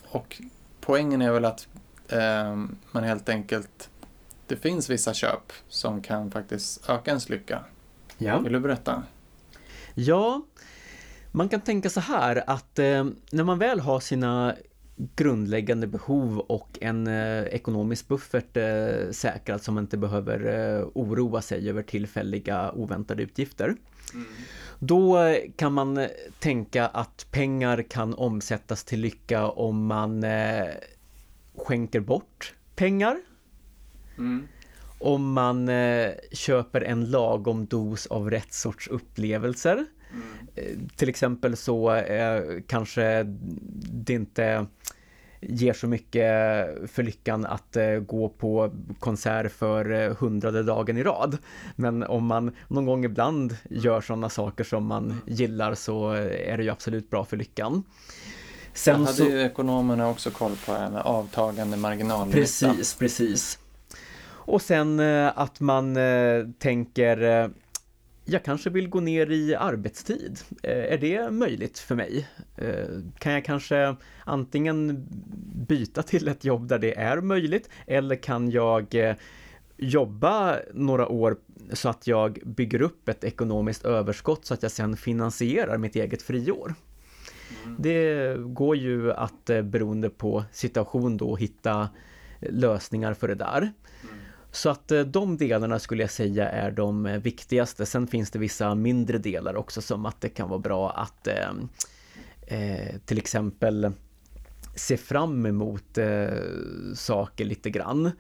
Och poängen är väl att eh, man helt enkelt, det finns vissa köp som kan faktiskt öka ens lycka. Ja. Vill du berätta? Ja, man kan tänka så här att eh, när man väl har sina grundläggande behov och en eh, ekonomisk buffert eh, säkrad som man inte behöver eh, oroa sig över tillfälliga oväntade utgifter. Mm. Då kan man tänka att pengar kan omsättas till lycka om man eh, skänker bort pengar. Mm. Om man eh, köper en lagom dos av rätt sorts upplevelser. Mm. Eh, till exempel så eh, kanske det inte ger så mycket för lyckan att eh, gå på konsert för eh, hundrade dagen i rad. Men om man någon gång ibland gör sådana saker som man gillar så är det ju absolut bra för lyckan. Sen hade så... ju ekonomerna också koll på med avtagande marginalnytta. Precis, precis. Och sen eh, att man tänker jag kanske vill gå ner i arbetstid. Eh, är det möjligt för mig? Eh, kan jag kanske antingen byta till ett jobb där det är möjligt eller kan jag eh, jobba några år så att jag bygger upp ett ekonomiskt överskott så att jag sen finansierar mitt eget friår. Mm. Det går ju att beroende på situation då hitta lösningar för det där. Så att eh, de delarna skulle jag säga är de eh, viktigaste. Sen finns det vissa mindre delar också som att det kan vara bra att eh, eh, till exempel se fram emot eh, saker lite grann.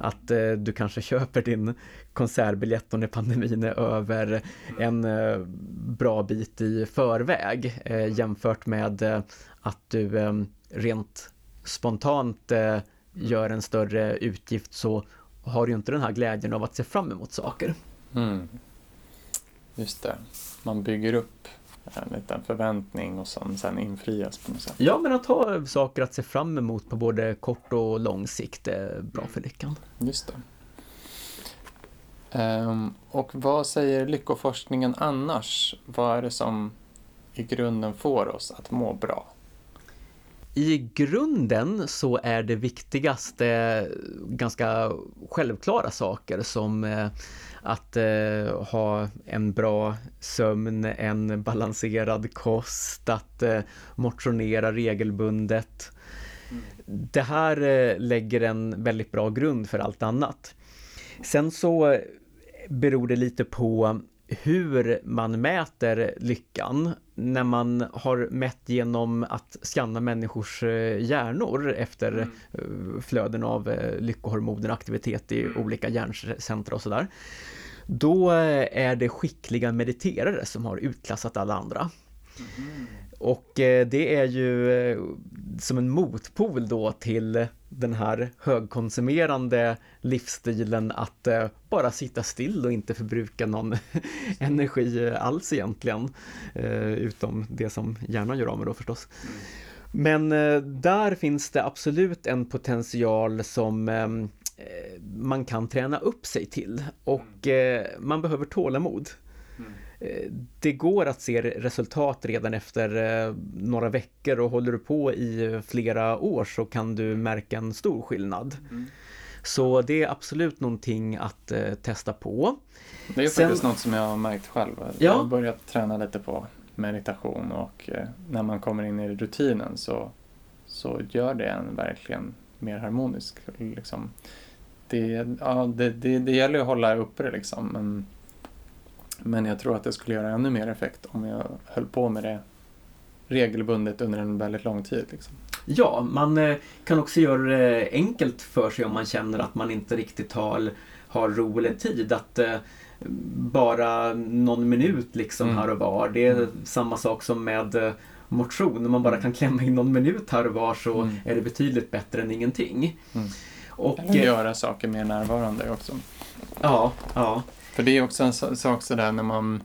Att eh, du kanske köper din konsertbiljett när pandemin är över en eh, bra bit i förväg eh, jämfört med att du rent spontant gör en större utgift så har ju inte den här glädjen av att se fram emot saker. Mm. Just det, man bygger upp en liten förväntning och som sen infrias på något sätt. Ja, men att ha saker att se fram emot på både kort och lång sikt är bra för lyckan. Just det. Um, och vad säger lyckoforskningen annars? Vad är det som i grunden får oss att må bra? I grunden så är det viktigaste ganska självklara saker som eh, att eh, ha en bra sömn, en balanserad kost, att eh, motionera regelbundet. Mm. Det här lägger en väldigt bra grund för allt annat. Sen så beror det lite på hur man mäter lyckan när man har mätt genom att skanna människors eh, hjärnor efter mm. Eh, flöden av eh, lyckohormoner aktivitet i mm. olika hjärncentra och sådär. Då är det skickliga mediterare som har utklassat alla andra. Mm. Och det är ju som en motpol då till den här högkonsumerande livsstilen att eh, bara sitta still och inte förbruka någon energi alls egentligen. Eh, utom det som hjärnan gör av med då förstås. Men eh, där finns det absolut en potential som ehm, eh, man kan träna upp sig till och man behöver tålamod. Mm det går att se resultat redan efter eh, några veckor och håller du på i flera år så kan du märka en stor skillnad. Mm. Så det är absolut någonting att eh, testa på. Det är Sen, faktiskt något som jag har märkt själv. Ja. Jag har börjat träna lite på meditation och när man kommer in i rutinen så, så gör det en verkligen mer harmonisk. Liksom. Det, ja, det, det, det gäller att hålla uppe det liksom. Men men jag tror att det skulle göra ännu mer effekt om jag höll på med det regelbundet under en väldigt lång tid. Liksom. Ja, man eh, kan också göra det enkelt för sig om man känner att man inte riktigt har, har ro eller tid. Att eh, bara någon minut liksom mm. här och var. Det är mm. samma sak som med eh, motion. Om man bara mm. kan klämma in någon minut här och var så mm. är det betydligt bättre än ingenting. Mm. Och, Eller göra saker mer närvarande också. Ja, ja. För det är också en sak sådär när man,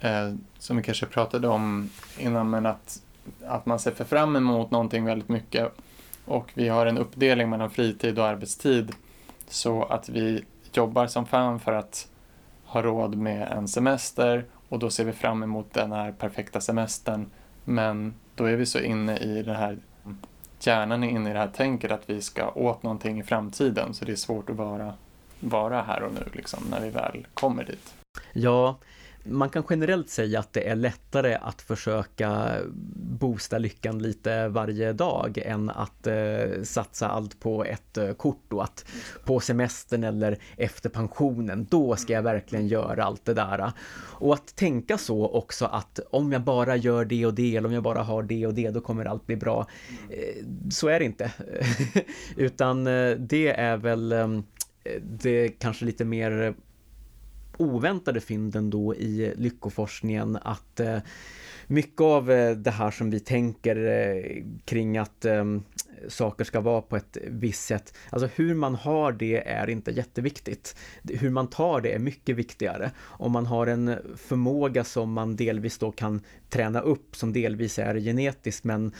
eh, som vi kanske pratade om innan, men att, att man ser för fram emot någonting väldigt mycket och vi har en uppdelning mellan fritid och arbetstid så att vi jobbar som fan för att ha råd med en semester och då ser vi fram emot den här perfekta semestern. Men då är vi så inne i det här, hjärnan är inne i det här tänket att vi ska åt någonting i framtiden så det är svårt att vara vara här och nu liksom, när vi väl kommer dit. Ja, man kan generellt säga att det är lättare att försöka boosta lyckan lite varje dag än att eh, satsa allt på ett eh, kort och att på semestern eller efter pensionen, då ska jag verkligen göra allt det där. Och att tänka så också att om jag bara gör det och det eller om jag bara har det och det, då kommer allt bli bra. Eh, så är det inte. Utan eh, det är väl ehm, Eh, det kanske lite mer eh, oväntade fynden då i lyckoforskningen att eh, mycket av det här som vi tänker kring att saker ska vara på ett visst sätt. Alltså hur man har det är inte jätteviktigt. Hur man tar det är mycket viktigare. Om man har en förmåga som man delvis då kan träna upp, som delvis är genetisk men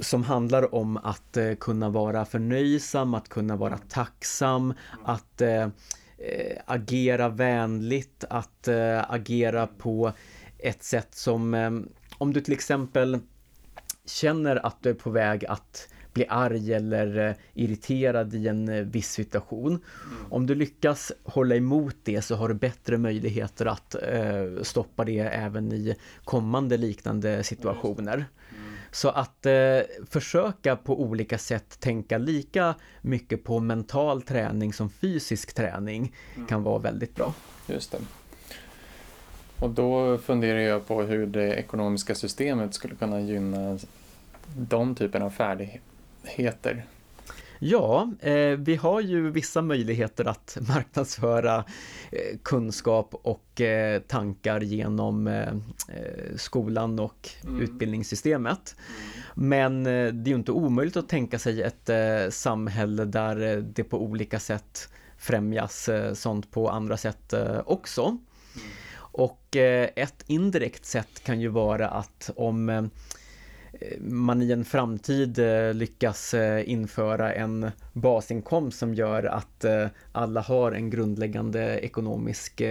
som handlar om att eh, kunna vara förnöjsam, att kunna vara tacksam, att eh, eh, agera vänligt, att eh, agera på ett sätt som eh, om du till exempel känner att du är på väg att bli arg eller eh, irriterad i en viss situation. Mm. Om du lyckas hålla emot det så har du bättre möjligheter att stoppa det även i kommande liknande situationer. Så att eh, försöka på olika sätt tänka lika mycket på mental träning som fysisk träning mm. kan vara väldigt bra. Just det. Och då funderar jag på hur det ekonomiska systemet skulle kunna gynna de typerna av färdigheter. Ja, eh, vi har ju vissa möjligheter att marknadsföra eh, kunskap och eh, tankar genom eh, eh, skolan och mm. utbildningssystemet. Mm. Men eh, det är ju inte omöjligt att tänka sig ett samhälle där det på olika sätt främjas sånt på andra sätt också. Mm. Och ett indirekt sätt kan ju vara att om man i en framtid eh, lyckas eh, införa en basinkomst som gör att eh, alla har en grundläggande ekonomisk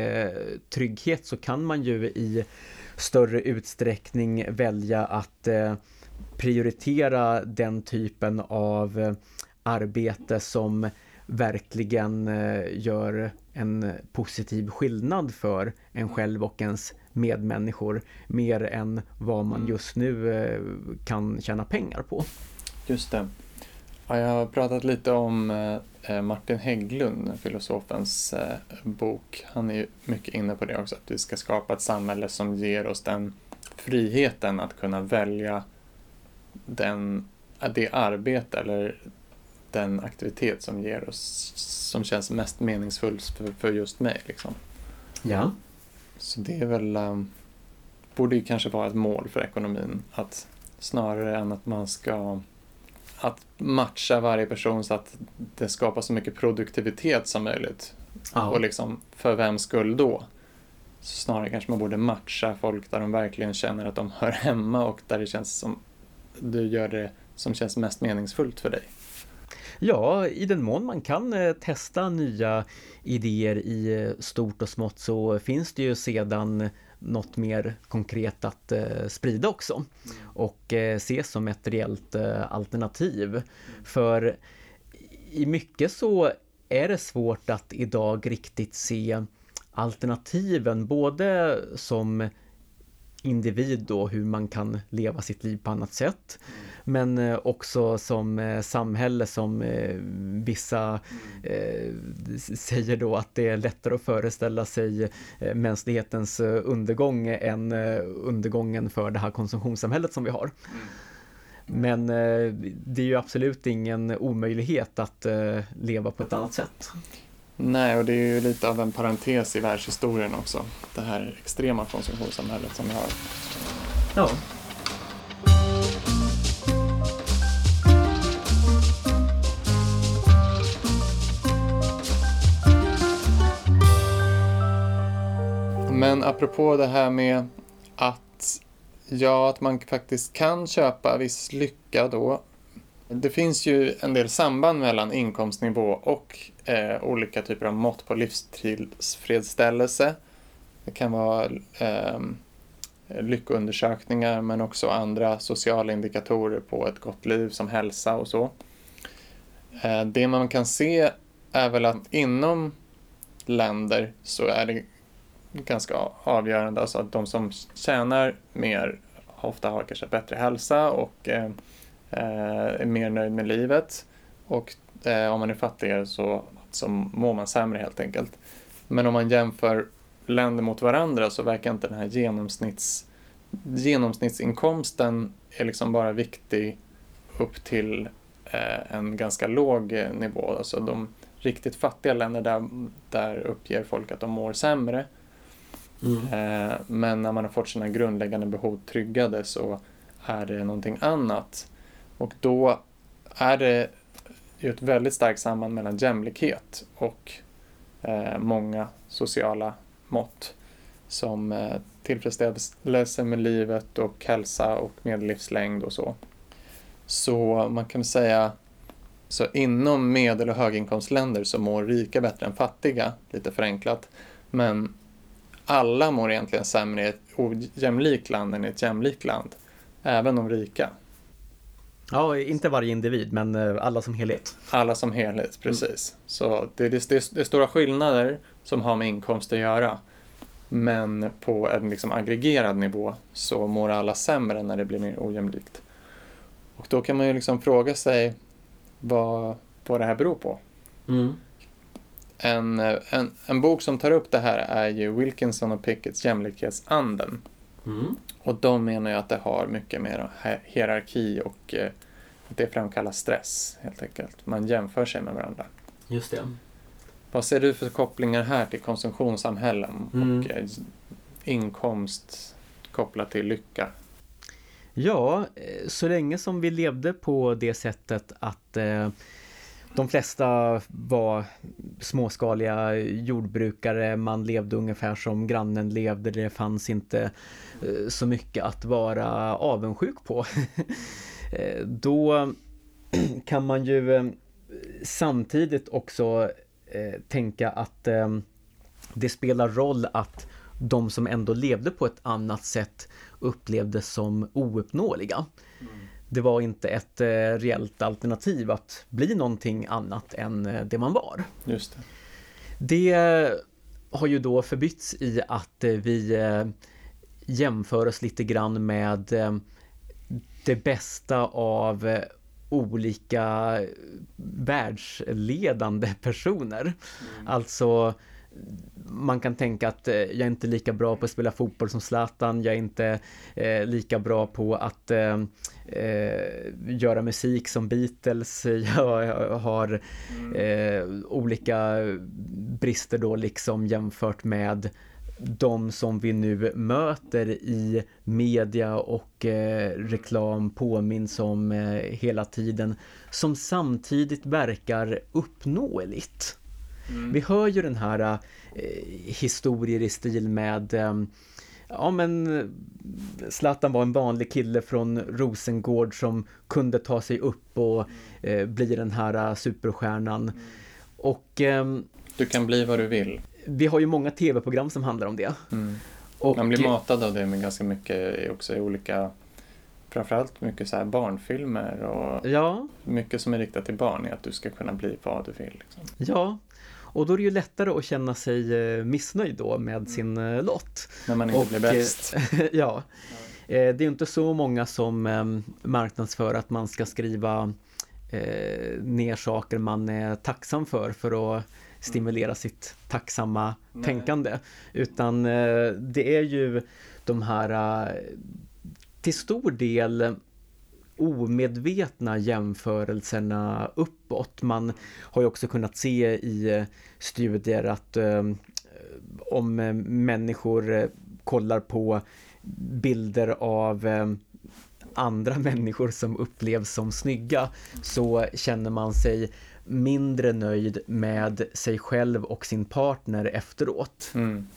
trygghet så kan man ju i större utsträckning välja att prioritera den typen av arbete som verkligen gör en positiv skillnad för en själv och ens medmänniskor mer än vad man mm. just nu eh, kan tjäna pengar på. Just det. Ja, jag har pratat lite om eh, Martin Hägglund, filosofens eh, bok. Han är mycket inne på det också, att vi ska skapa ett samhälle som ger oss den friheten att kunna välja den, det arbete eller den aktivitet som ger oss, som känns mest meningsfull för, för just mig. Liksom. Ja. Så det är väl, um, borde ju kanske vara ett mål för ekonomin, att snarare än att man ska att matcha varje person så att det skapar så mycket produktivitet som möjligt. Ja. Och liksom, för vem skull då? Så snarare kanske man borde matcha folk där de verkligen känner att de hör hemma och där det känns som du gör det som känns mest meningsfullt för dig. Ja, i den mån man kan eh, testa nya idéer i eh, stort och smått så finns det ju sedan något mer konkret att eh, sprida också mm. och eh, ses som ett reellt eh, alternativ. För i mycket så är det svårt att idag riktigt se alternativen både som individ då, hur man kan leva sitt liv på annat sätt. Men eh, också som eh, samhälle som eh, vissa säger då att det är lättare att föreställa sig mänsklighetens undergång än undergången för det här konsumtionssamhället som vi har. Men det är ju absolut ingen omöjlighet att leva på ett annat sätt. Nej, och det är ju lite av en parentes i världshistorien också. Det här extrema konsumtionssamhället som vi har. Ja. Men apropå det här med att, ja, att man faktiskt kan köpa viss lycka då. Det finns ju en del samband mellan inkomstnivå och eh, olika typer av mått på livstillfredsställelse. Det kan vara eh, lyckoundersökningar men också andra sociala indikatorer på ett gott liv som hälsa och så. Eh, det man kan se är väl att inom länder så är det ganska avgörande. Alltså att de som tjänar mer ofta har kanske bättre hälsa och eh, är mer nöjd med livet. Och eh, om man är fattigare så, så mår man sämre helt enkelt. Men om man jämför länder mot varandra så verkar inte den här genomsnitts, genomsnittsinkomsten är liksom bara viktig upp till eh, en ganska låg nivå. Alltså de riktigt fattiga länder där, där uppger folk att de mår sämre. Mm. Eh, men när man har fått sina grundläggande behov tryggade så är det någonting annat. Och då är det ju ett väldigt starkt samband mellan jämlikhet och eh, många sociala mått som eh, tillfredsställelse med livet och hälsa och medellivslängd och så. Så man kan säga så inom medel och höginkomstländer så mår rika bättre än fattiga, lite förenklat. Men alla mår egentligen sämre i ett ojämlikt land än i ett jämlikt land. Även de rika. Ja, inte varje individ, men eh, alla som helhet. Alla som helhet, precis. Mm. Så det, det, det, det är stora skillnader som har med inkomst att göra. Men på en liksom aggregerad nivå så mår alla sämre när det blir mer ojämlikt. Och då kan man ju liksom fråga sig vad, vad det här beror på. Mm. En, en, en bok som tar upp det här är ju Wilkinson och Pickets Jämlikhetsanden. Mm. Och de menar ju att det har mycket mer hierarki och eh, att det framkallar stress helt enkelt. Man jämför sig med varandra. Just det. Vad ser du för kopplingar här till konsumtionssamhällen mm. och eh, inkomst kopplat till lycka? Ja, eh, så länge som vi levde på det sättet att eh, de flesta var småskaliga jordbrukare, man levde ungefär som grannen levde, det fanns inte så mycket att vara avundsjuk på. Eh, då kan man ju eh, samtidigt också tänka att det spelar roll att de som ändå levde på ett annat sätt upplevdes som ouppnåeliga. Mm det var inte ett eh, reellt alternativ att bli någonting annat än eh, det man var. Just det. det har ju då förbytts i att eh, vi jämför oss lite grann med det bästa av olika världsledande personer. Mm. Alltså man kan tänka att eh, jag är inte lika bra på att spela fotboll som Zlatan, jag är inte eh, lika bra på att eh, eh, göra musik som Beatles, jag har mm. eh, olika brister då liksom jämfört med de som vi nu möter i media och eh, reklam påminns om eh, hela tiden som samtidigt verkar uppnåeligt. Mm. Vi hör ju den här eh, historier i stil med eh, Ja men Zlatan var en vanlig kille från Rosengård som kunde ta sig upp och eh, bli den här eh, superstjärnan. Mm. Och ehm, Du kan bli vad du vill. Vi har ju många tv-program som handlar om det. Mm. Och, Man blir matad av det med ganska mycket också i olika framförallt mycket så här barnfilmer och ja. mycket som är riktat till barn är att du ska kunna bli vad du vill. Liksom. Ja, och då är det ju lättare att känna sig eh, missnöjd då med mm. sin eh, lott. När man inte och, blir bäst. ja. Det är inte så många som ehm, marknadsför att man ska skriva ner saker man är tacksam för för att stimulera sitt tacksamma Nej. tänkande. Utan det är ju de här till stor del omedvetna jämförelserna uppåt. Man har ju också kunnat se i eh, studier att eh, om människor eh, kollar på bilder av eh, andra människor som upplevs som snygga så känner man sig mindre nöjd med sig själv och sin partner efteråt. Mm.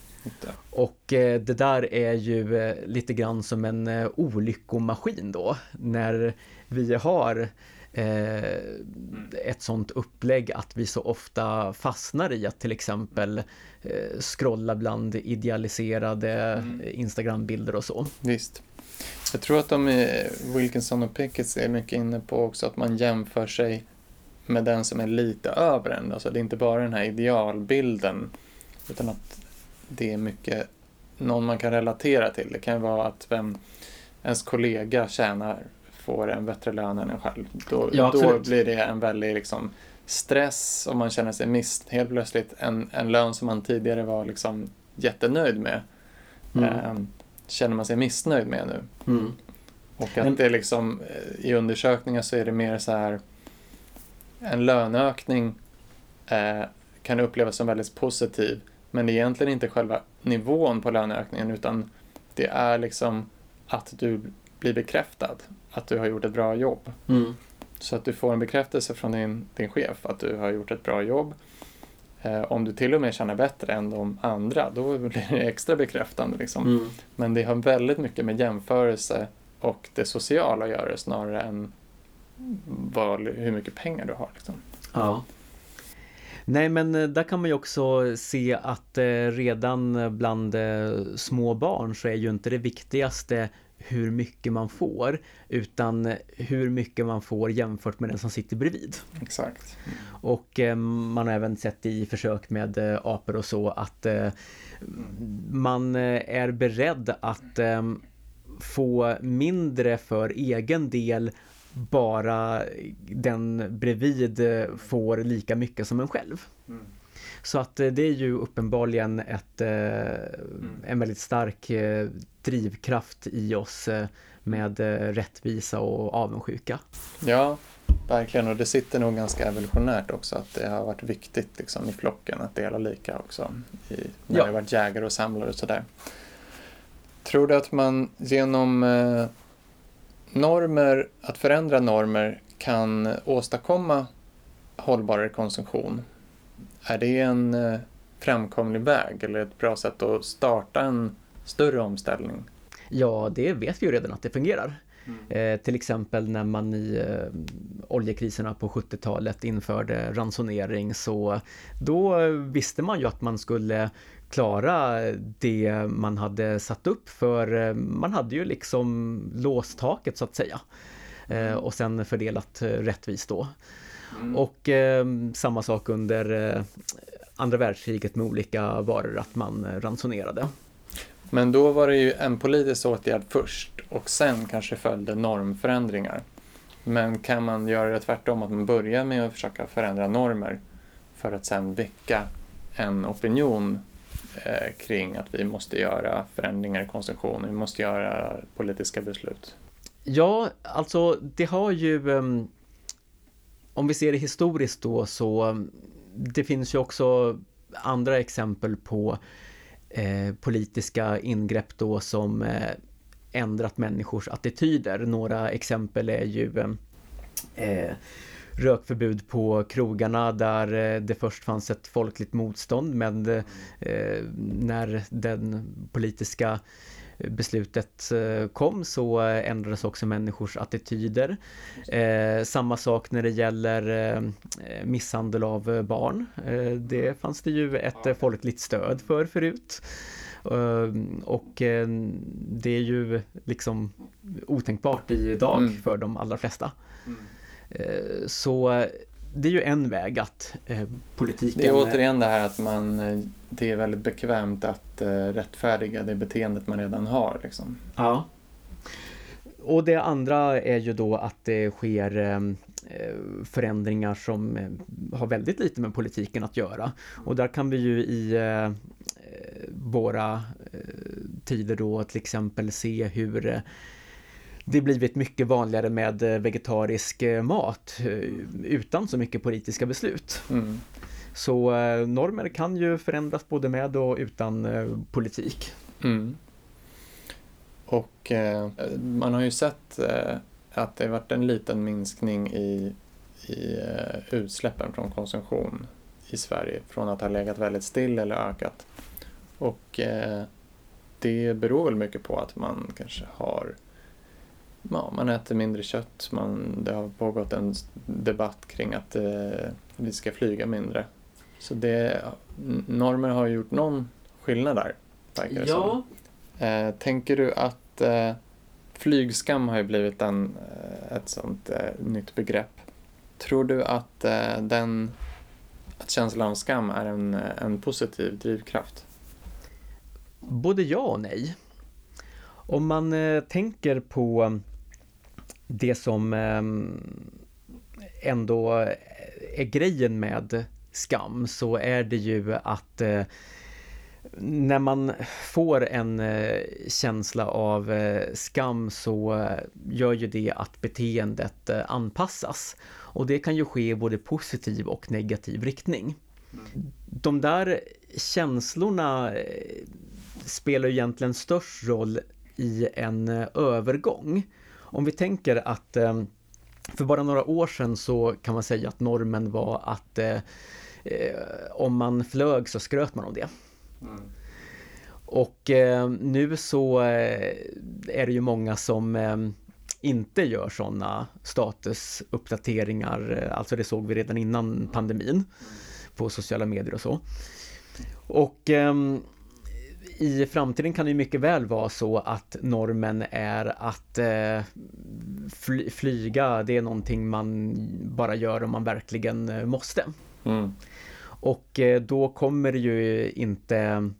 Och eh, det där är ju eh, lite grann som en eh, olyckomaskin då, när vi har ett sånt upplägg att vi så ofta fastnar i att till exempel scrolla bland idealiserade mm. Instagram-bilder och så. Visst. Jag tror att de, Wilkinson och Pickett är mycket inne på också att man jämför sig med den som är lite över en. Alltså det är inte bara den här idealbilden utan att det är mycket någon man kan relatera till. Det kan vara att vem ens kollega tjänar får en bättre lön än en själv. Då, ja, då blir det en väldig liksom, stress och man känner sig miss helt plötsligt en, en lön som man tidigare var liksom jättenöjd med mm. eh, känner man sig missnöjd med nu. Mm. Och att det liksom eh, i undersökningar så är det mer så här en löneökning eh, kan upplevas som väldigt positiv men det är egentligen inte själva nivån på löneökningen utan det är liksom att du blir bekräftad att du har gjort ett bra jobb. Mm. Så att du får en bekräftelse från din, din chef att du har gjort ett bra jobb. Eh, om du till och med känner bättre än de andra, då blir det extra bekräftande. Liksom. Mm. Men det har väldigt mycket med jämförelse och det sociala att göra snarare än vad, hur mycket pengar du har. Liksom. Ja. Nej men eh, där kan man ju också se att eh, redan bland eh, små barn så är ju inte det viktigaste hur mycket man får utan hur mycket man får jämfört med den som sitter bredvid. Exakt. Och man har även sett i försök med apor och så att man är beredd att få mindre för egen del bara den bredvid får lika mycket som en själv. Mm. Så att eh, det är ju uppenbarligen ett, eh, mm. en väldigt stark eh, drivkraft i oss med rättvisa och avundsjuka. Ja, verkligen och det sitter nog ganska evolutionärt också att det har varit viktigt liksom, i flocken att dela lika också. I, när ja. det har varit jägare och samlare och sådär. Tror du att man genom normer, att förändra normer kan åstadkomma hållbarare konsumtion. Är det en eh, framkomlig väg eller ett bra sätt att starta en större omställning? Ja, det vet vi ju redan att det fungerar. Mm. Eh, till exempel när man i eh, oljekriserna på 70-talet införde ransonering så då visste man ju att man skulle klara det man hade satt upp för eh, man hade ju liksom låst taket så att säga. Eh, mm. Och sen fördelat eh, rättvist då. Mm. Och eh, samma sak under eh, andra världskriget med olika varor, att man ransonerade. Men då var det ju en politisk åtgärd först och sen kanske följde normförändringar. Men kan man göra det tvärtom, att man börjar med att försöka förändra normer för att sen väcka en opinion Eh, kring att vi måste göra förändringar i konsumtion, vi måste göra politiska beslut? Ja, alltså det har ju um, om vi ser det historiskt då så um, det finns ju också andra exempel på eh, politiska ingrepp då som eh, ändrat människors attityder. Några exempel är ju ehm, eh, rökförbud på krogarna där eh, det först fanns ett folkligt motstånd men eh, när den politiska beslutet eh, kom så ändrades också människors attityder. Eh, samma sak när det gäller eh, misshandel av barn. Eh, det fanns det ju ett folkligt stöd för förut. Och det är ju liksom otänkbart idag mm. för de allra flesta. Mm. Så det är ju en väg att eh, politiken... Det är återigen det här att man, eh, det är väldigt bekvämt att eh, rättfärdiga det beteendet man redan har. Liksom. Ja. Och det andra är ju då att det sker eh, förändringar som eh, har väldigt lite med politiken att göra. Och där kan vi ju i eh, våra tider då till exempel se hur det blivit mycket vanligare med eh, vegetarisk eh, mat eh, utan så mycket politiska beslut. Mm. Så normer kan ju förändras både med och utan politik. Mm. Och eh, man har ju sett eh, att det varit en liten minskning i, i eh, utsläppen från konsumtion i Sverige från att ha legat väldigt still eller ökat. Och det beror väl mycket på att man kanske har ja, man äter mindre kött. Man, det har pågått en debatt kring att eh, vi ska flyga mindre. Så det, normer har gjort någon skillnad där, verkar ja. Eh, tänker du att eh, flygskam har ju blivit en, eh, ett sånt eh, nytt begrepp. Tror du att, eh, den, att känslan av skam är en, en positiv drivkraft? Både ja och nej. Om man tänker på det som ehm, ändå är grejen med skam så är det ju att eh, när man får en eh, känsla av eh, skam så gör ju det att beteendet anpassas. Och det kan ju ske i både positiv och negativ riktning. De där känslorna spelar egentligen störst roll i en övergång. Om vi tänker att eh, för bara några år sedan så kan man säga att normen var att eh, eh, om man flög så skröt man om det. Mm. Och nu så är det ju många som inte gör sådana statusuppdateringar, alltså det såg vi redan innan pandemin på sociala medier och så. Och i framtiden kan det mycket väl vara så att normen är att eh, fly, flyga, det är någonting man bara gör om man verkligen eh, måste. Mm. Och eh, då kommer det ju inte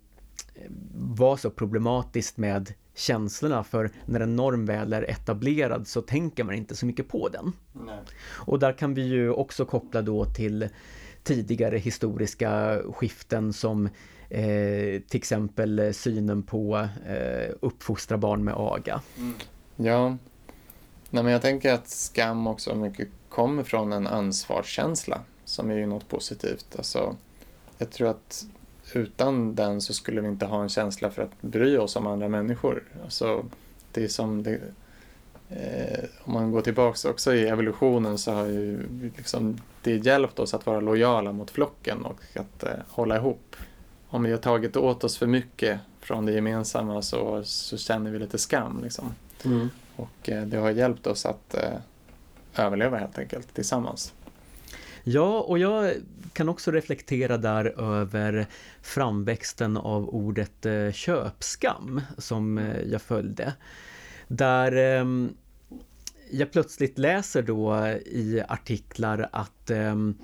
vara så problematiskt med känslorna för när en norm väl är etablerad så tänker man inte så mycket på den. Nej. Och där kan vi ju också koppla då till tidigare historiska skiften som eh, till exempel eh, synen på eh, uppfostra barn med aga. Mm. Ja, Nej, men jag tänker att skam också mycket kommer från en ansvarskänsla som är ju något positivt. Alltså, jag tror att utan den så skulle vi inte ha en känsla för att bry oss om andra människor. Alltså, det är som det, eh, om man går tillbaks också i evolutionen så har ju liksom, det hjälpt oss att vara lojala mot flocken och att eh, hålla ihop om vi har tagit åt oss för mycket från det gemensamma så, så känner vi lite skam. Liksom. Mm. Och eh, det har hjälpt oss att eh, överleva helt enkelt tillsammans. Ja, och jag kan också reflektera där över framväxten av ordet eh, köpskam som jag följde. Där eh, jag plötsligt läser då i artiklar att ehm,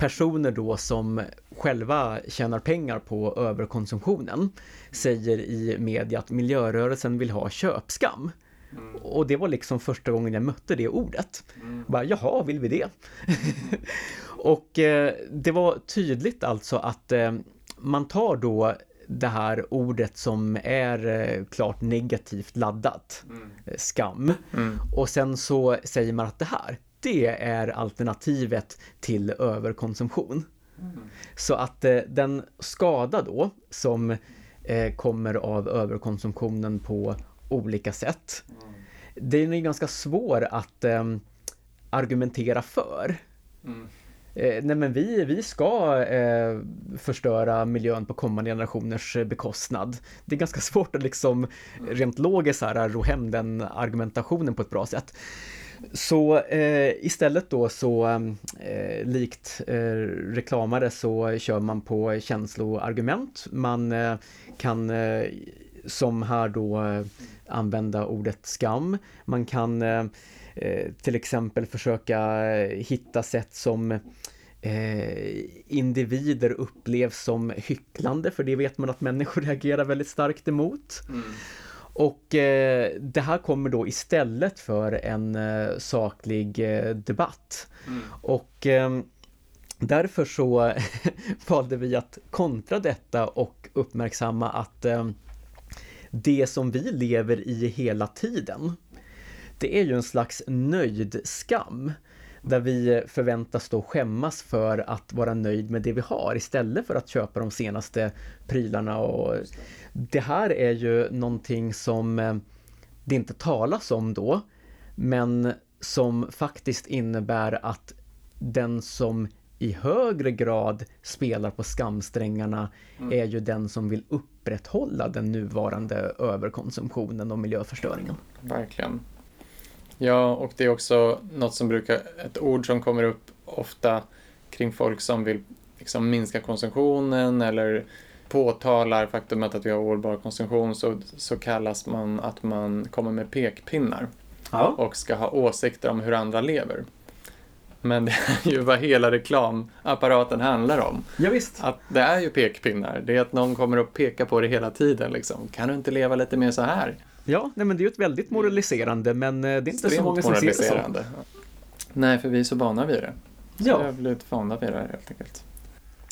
personer då som själva tjänar pengar på överkonsumtionen säger i media att miljörörelsen vill ha köpskam. Mm. Och det var liksom första gången jag mötte det ordet. Mm. Bara, jaha, vill vi det? och eh, det var tydligt alltså att eh, man tar då det här ordet som är eh, klart negativt laddat, mm. Eh, skam. Mm. Och sen så säger man att det här, det är alternativet till överkonsumtion. Mm. Så att eh, den skada då som eh, kommer av överkonsumtionen på olika sätt, mm. den är ganska svår att eh, argumentera för. Mm. Eh, nej men vi, vi ska eh, förstöra miljön på kommande generationers bekostnad. Det är ganska svårt att liksom rent logiskt här ro hem den argumentationen på ett bra sätt. Så eh, istället då så mm, eh, likt eh, reklamare så kör man på känsloargument. Man eh, kan eh, som här då eh, använda ordet skam. Man kan eh, eh, till exempel försöka hitta sätt som individer upplevs som hycklande, för det vet man att människor reagerar väldigt starkt emot. Mm. Och eh, det här kommer då istället för en eh, saklig eh, debatt. Mm. Och ehm, därför så valde vi att kontra detta och uppmärksamma att ehm, det som vi lever i hela tiden, det är ju en slags nöjd skam där vi förväntas då skämmas för att vara nöjd med det vi har istället för att köpa de senaste prylarna. Och det här är ju någonting som eh, det inte talas om då, men som faktiskt innebär att den som i högre grad spelar på skamsträngarna mm. är ju den som vill upprätthålla den nuvarande överkonsumtionen och miljöförstöringen. Verkligen. Ja, och det är också något som brukar, ett ord som kommer upp ofta kring folk som vill liksom minska konsumtionen eller påtalar faktumet att vi har ohållbar konsumtion så, så kallas man att man kommer med pekpinnar ja. och ska ha åsikter om hur andra lever. Men det är ju vad hela reklamapparaten handlar om. Ja, visst. Att det är ju pekpinnar. Det är att någon kommer att peka på det hela tiden. Liksom. Kan du inte leva lite mer så här? Ja, nej, men det är ju ett väldigt moraliserande men eh, det är inte Extremt så många som ser det så. Nej, för vi är så vana vid det. Så ja. vi har blivit vana vid det helt enkelt.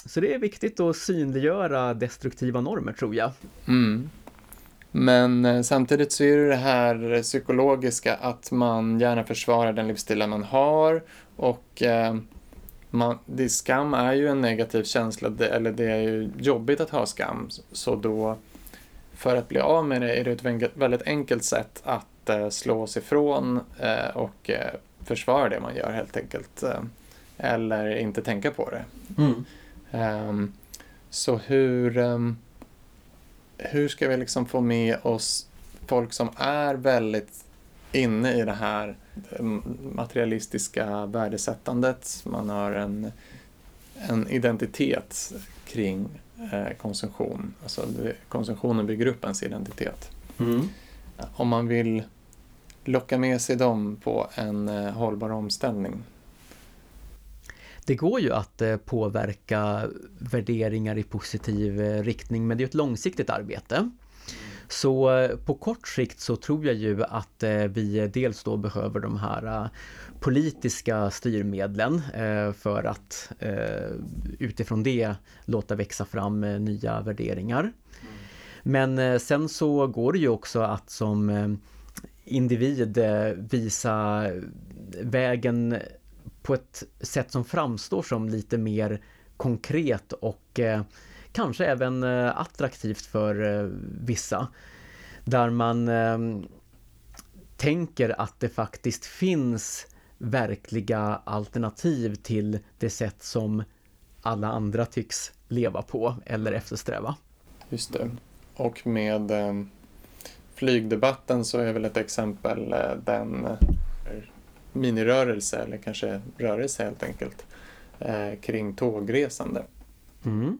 Så det är viktigt att synliggöra destruktiva normer tror jag. Mm. Men eh, samtidigt så är det det här psykologiska att man gärna försvarar den livsstilen man har och eh, man, det, skam är ju en negativ känsla, det, eller det är ju jobbigt att ha skam. Så då, för att bli av med det är det ett väldigt enkelt sätt att eh, slå sig ifrån eh, och eh, försvara det man gör helt enkelt. Eller inte tänka på det. Mm. Um, så hur, um, hur ska vi liksom få med oss folk som är väldigt inne i det här materialistiska värdesättandet. Man har en, en identitet kring konsumtion. Alltså konsumtionen bygger upp ens identitet. Mm. Om man vill locka med sig dem på en eh, hållbar omställning det går ju att eh, påverka värderingar i positiv eh, riktning men det är ett långsiktigt arbete. Så eh, på kort sikt så tror jag ju att vi dels då behöver de här politiska styrmedlen för att utifrån det låta växa fram nya värderingar. Men sen så går det ju också att som individ visa vägen på ett sätt som framstår som lite mer konkret och eh, kanske även eh, attraktivt för eh, vissa. Där man eh, tänker att det faktiskt finns verkliga alternativ till det sätt som alla andra tycks leva på eller eftersträva. Just det. Och med eh, flygdebatten så är väl ett exempel eh, den minirörelse eller kanske rörelse helt enkelt kring tågresande. Mm.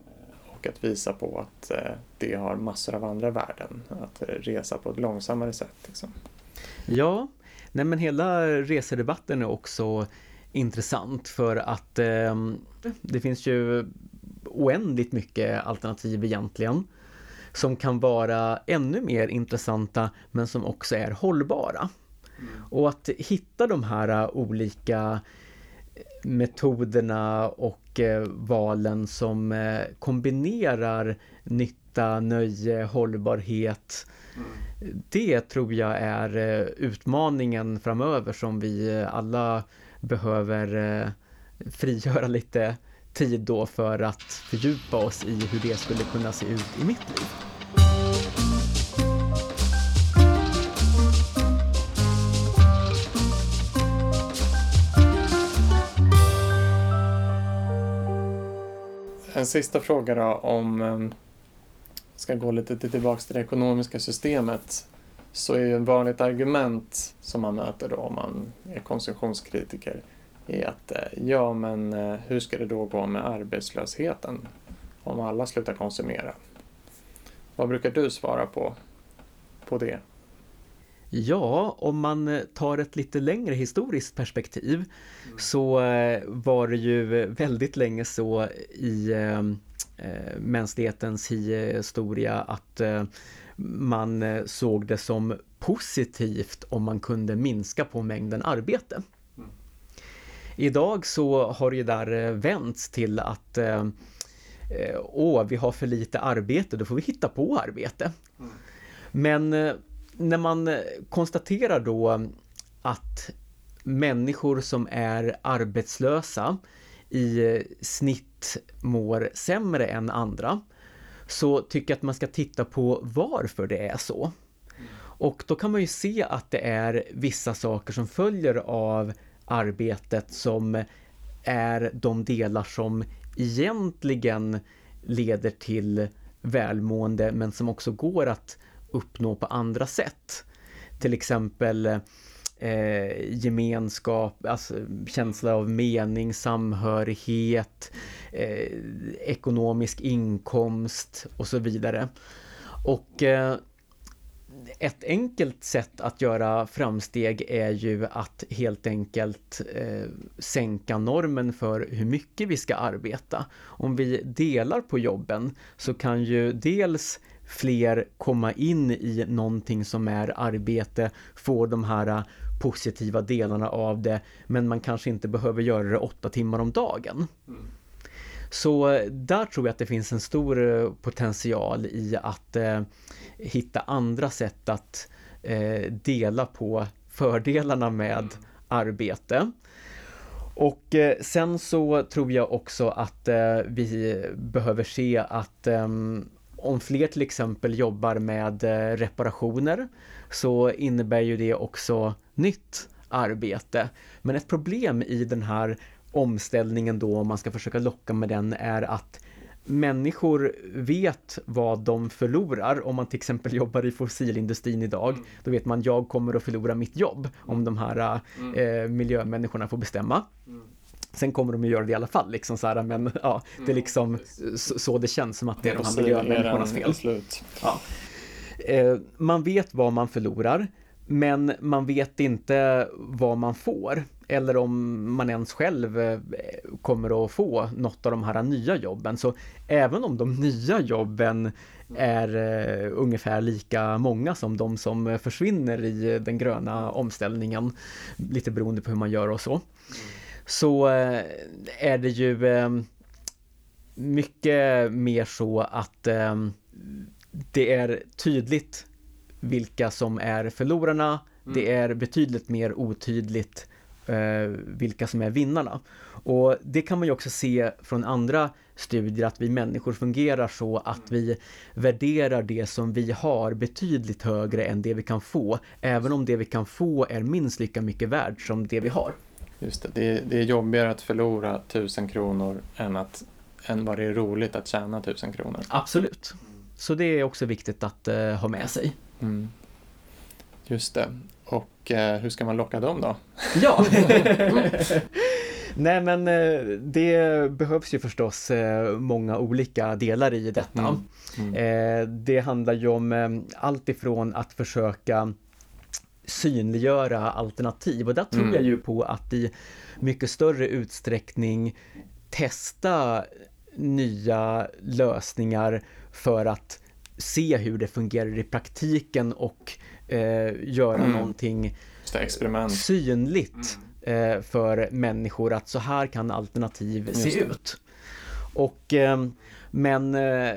Och att visa på att eh, det har massor av andra värden. Att resa på ett långsammare sätt. Liksom. Ja, nej men hela resedebatten är också intressant för att eh, det finns ju oändligt mycket alternativ egentligen. som kan vara ännu mer intressanta men som också är hållbara. Mm. Och att hitta de här olika metoderna och eh, valen som eh, kombinerar nytta, nöje, hållbarhet. Det tror jag är eh, utmaningen framöver som vi alla behöver frigöra lite tid då för att fördjupa oss i hur det skulle kunna se ut i mitt liv. En sista fråga då om um, ska gå lite tillbaka till det ekonomiska systemet så är ju ett vanligt argument som man möter då om man är konsumtionskritiker är att eh, ja, men eh, hur ska det då gå med arbetslösheten om alla slutar konsumera? Vad brukar du svara på, på det? Ja, om man eh, tar ett lite längre historiskt perspektiv mm. så var det ju väldigt länge så i mänsklighetens historia att man såg det som positivt om man kunde minska på mängden arbete. Idag så har det där eh, vänts till att eh, eh, åh, vi har för lite arbete, då får vi hitta på arbete. Mm. Men när man eh, konstaterar då att människor som är arbetslösa i eh, snitt mår sämre än andra så tycker jag att man ska titta på varför det är så. Och då kan man ju se att det är vissa saker som följer av arbetet som är de delar som egentligen leder till välmående men som också går att uppnå på andra sätt. Till exempel eh, gemenskap, alltså känsla av mening, samhörighet, eh, ekonomisk inkomst och så vidare. Och eh, ett enkelt sätt att göra framsteg är ju att helt enkelt eh, sänka normen för hur mycket vi ska arbeta. Om vi delar på jobben så kan ju dels fler komma in i någonting som är arbete, få de här positiva delarna av det, men man kanske inte behöver göra det åtta timmar om dagen. Mm. Så eh, där tror jag att det finns en stor eh, potential i att eh, hitta andra sätt att eh, dela på fördelarna med mm. arbete. Och eh, sen så tror jag också att vi behöver se att ehm, om fler till exempel jobbar med reparationer så innebär ju det också nytt arbete. Men ett problem i den här omställningen då, om man ska försöka locka med den, är att människor vet vad de förlorar. Om man till exempel jobbar i fossilindustrin idag, mm. då vet man jag kommer att förlora mitt jobb om de här mm. eh, miljömänniskorna får bestämma. Mm. Sen kommer de att göra det i alla fall, liksom så här, men ja, det är mm. liksom så, så det känns som att det är de här miljömänniskornas fel. Ja. Eh, man vet vad man förlorar, men man vet inte vad man får eller om man ens själv eh, kommer att få något av de här nya jobben. Så även om de nya jobben är uh, ungefär lika många som de som försvinner i den gröna omställningen, lite beroende på hur man gör och så, så uh, är det ju uh, mycket mer så att det är tydligt vilka som är förlorarna. Mm. Det är betydligt mer otydligt eh, vilka som är vinnarna. Och det kan man ju också se från andra studier att vi människor fungerar så att vi värderar det som vi har betydligt högre än det vi kan få, även om det vi kan få är minst lika mycket värt som det vi har. Just det, det är, det är jobbigare att förlora tusen kronor än, att, än vad det är roligt att tjäna tusen kronor. Absolut. Så det är också viktigt att uh, ha med sig. Mm. Just det. Och eh, hur ska man locka dem då? Ja! Nej men eh, det behövs ju förstås eh, många olika delar i detta. Mm. Mm. Eh, det handlar ju om allt ifrån att försöka synliggöra alternativ och där tror mm. jag ju på att i mycket större utsträckning testa nya lösningar för att se hur det fungerar i praktiken och eh, göra mm. någonting synligt mm. eh, för människor att så här kan alternativ se ut. Och, eh, men eh,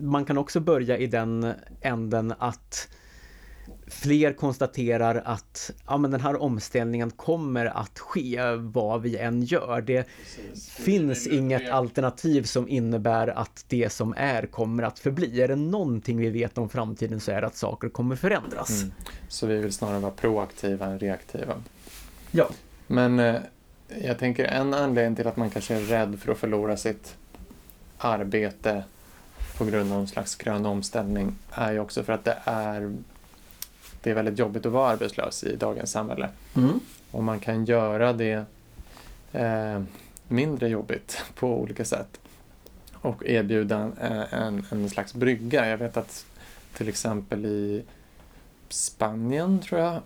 man kan också börja i den änden att fler konstaterar att ja, men den här omställningen kommer att ske vad vi än gör. Det Precis. finns inget alternativ som innebär att det som är kommer att förbli. Är det någonting vi vet om framtiden så är det att saker kommer förändras. Mm. Så vi vill snarare vara proaktiva än reaktiva. Ja. Men eh, jag tänker en anledning till att man kanske är rädd för att förlora sitt arbete på grund av någon slags grön omställning är ju också för att det är det är väldigt jobbigt att vara arbetslös i dagens samhälle. Mm. Och man kan göra det eh, mindre jobbigt på olika sätt och erbjuda en, en, en slags brygga. Jag vet att till exempel i Spanien, tror jag,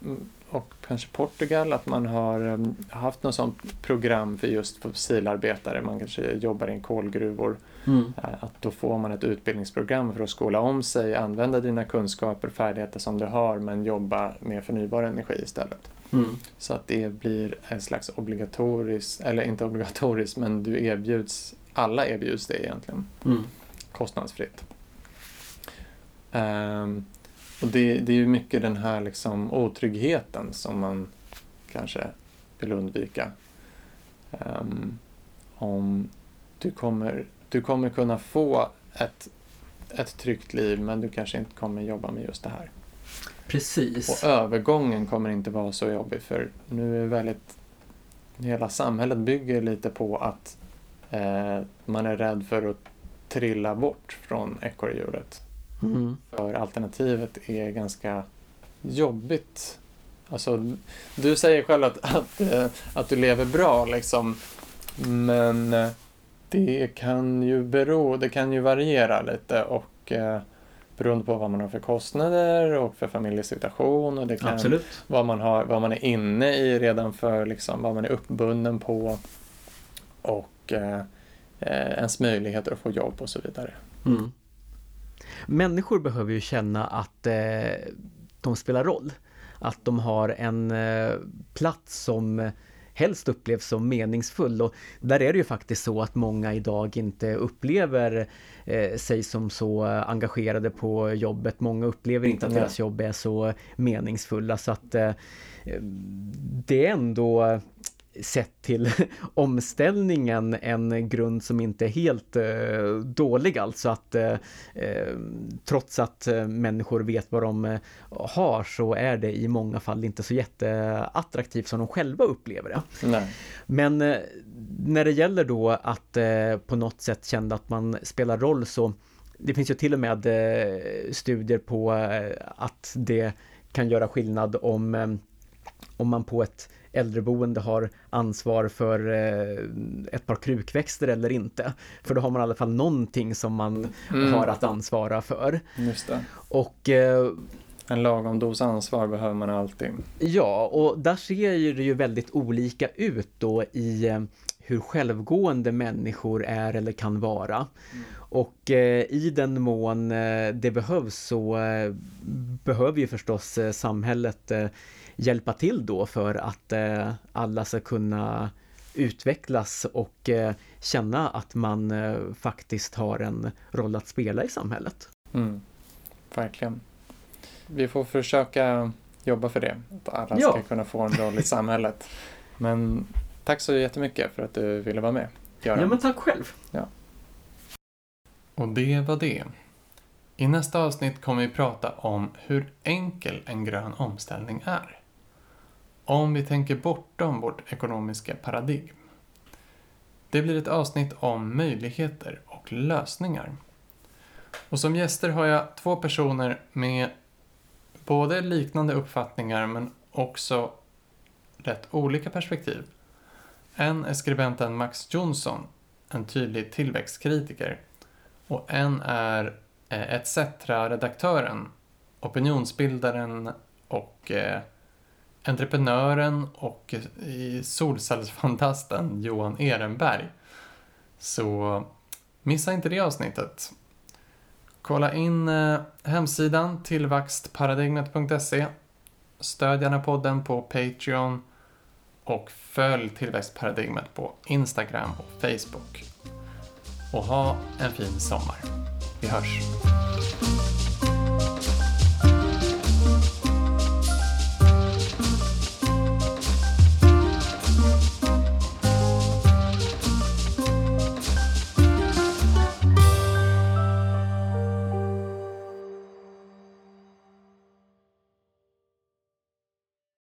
och kanske Portugal, att man har um, haft något sånt program för just fossilarbetare. Man kanske jobbar i kolgruvor. Mm. Uh, att då får man ett utbildningsprogram för att skola om sig, använda dina kunskaper och färdigheter som du har men jobba med förnybar energi istället. Mm. Så att det blir en slags obligatoriskt, eller inte obligatoriskt, men du erbjuds, alla erbjuds det egentligen. Mm. Kostnadsfritt. Um, och det, det är ju mycket den här liksom otryggheten som man kanske vill undvika. Um, om du kommer, du kommer kunna få ett, ett tryggt liv men du kanske inte kommer jobba med just det här. Precis. Och övergången kommer inte vara så jobbig för nu är väldigt hela samhället bygger lite på att eh, man är rädd för att trilla bort från ekorrhjulet. Mm. För alternativet är ganska jobbigt. Alltså, du säger själv att, att, eh, att du lever bra liksom. Men eh, det kan ju bero, det kan ju variera lite och eh, beroende på vad man har för kostnader och för familjesituation och det kan Absolut. vad man, har, vad man är inne i redan för liksom, vad man är uppbunden på och eh, ens möjligheter att få jobb och så vidare. Mm. Människor behöver ju känna att eh, de spelar roll. Att de har en eh, plats som helst upplevs som meningsfull och där är det ju faktiskt så att många idag inte upplever eh, sig som så engagerade på jobbet. Många upplever inte att deras jobb är så meningsfulla så att eh, det är ändå sett till omställningen en grund som inte är helt eh, dålig alltså att eh, eh trots att eh, människor vet vad de eh, har så är det i många fall inte så jätteattraktivt som de själva upplever det. Nej. Men eh, när det gäller då att på något sätt känna att man spelar roll så det finns ju till och med studier på att det kan göra skillnad om om man på ett äldreboende har ansvar för eh, ett par krukväxter eller inte. För då har man i alla fall någonting som man mm. har att ansvara för. Just det. Och eh, en lagom dos ansvar behöver man alltid. Ja, och där ser det ju väldigt olika ut då i eh, hur självgående människor är eller kan vara. Mm. Och eh, i den mån eh, det behövs så eh, behöver ju förstås samhället hjälpa till då för att eh, alla ska kunna utvecklas och eh, känna att man eh, faktiskt har en roll att spela i samhället. Mm, verkligen. Vi får försöka jobba för det, att alla ja. ska kunna få en roll i samhället. Men tack så jättemycket för att du ville vara med. Göran. Ja, men tack själv. Ja. Och det var det. I nästa avsnitt kommer vi prata om hur enkel en grön omställning är. Om vi tänker bortom vårt ekonomiska paradigm. Det blir ett avsnitt om möjligheter och lösningar. Och som gäster har jag två personer med både liknande uppfattningar men också rätt olika perspektiv. En är skribenten Max Jonsson, en tydlig tillväxtkritiker. Och en är eh, ETC-redaktören, opinionsbildaren och eh, entreprenören och solcellsfantasten Johan Ehrenberg. Så missa inte det avsnittet. Kolla in eh, hemsidan tillväxtparadigmet.se. Stöd gärna podden på Patreon och följ Tillväxtparadigmet på Instagram och Facebook. Och ha en fin sommar. Vi hörs!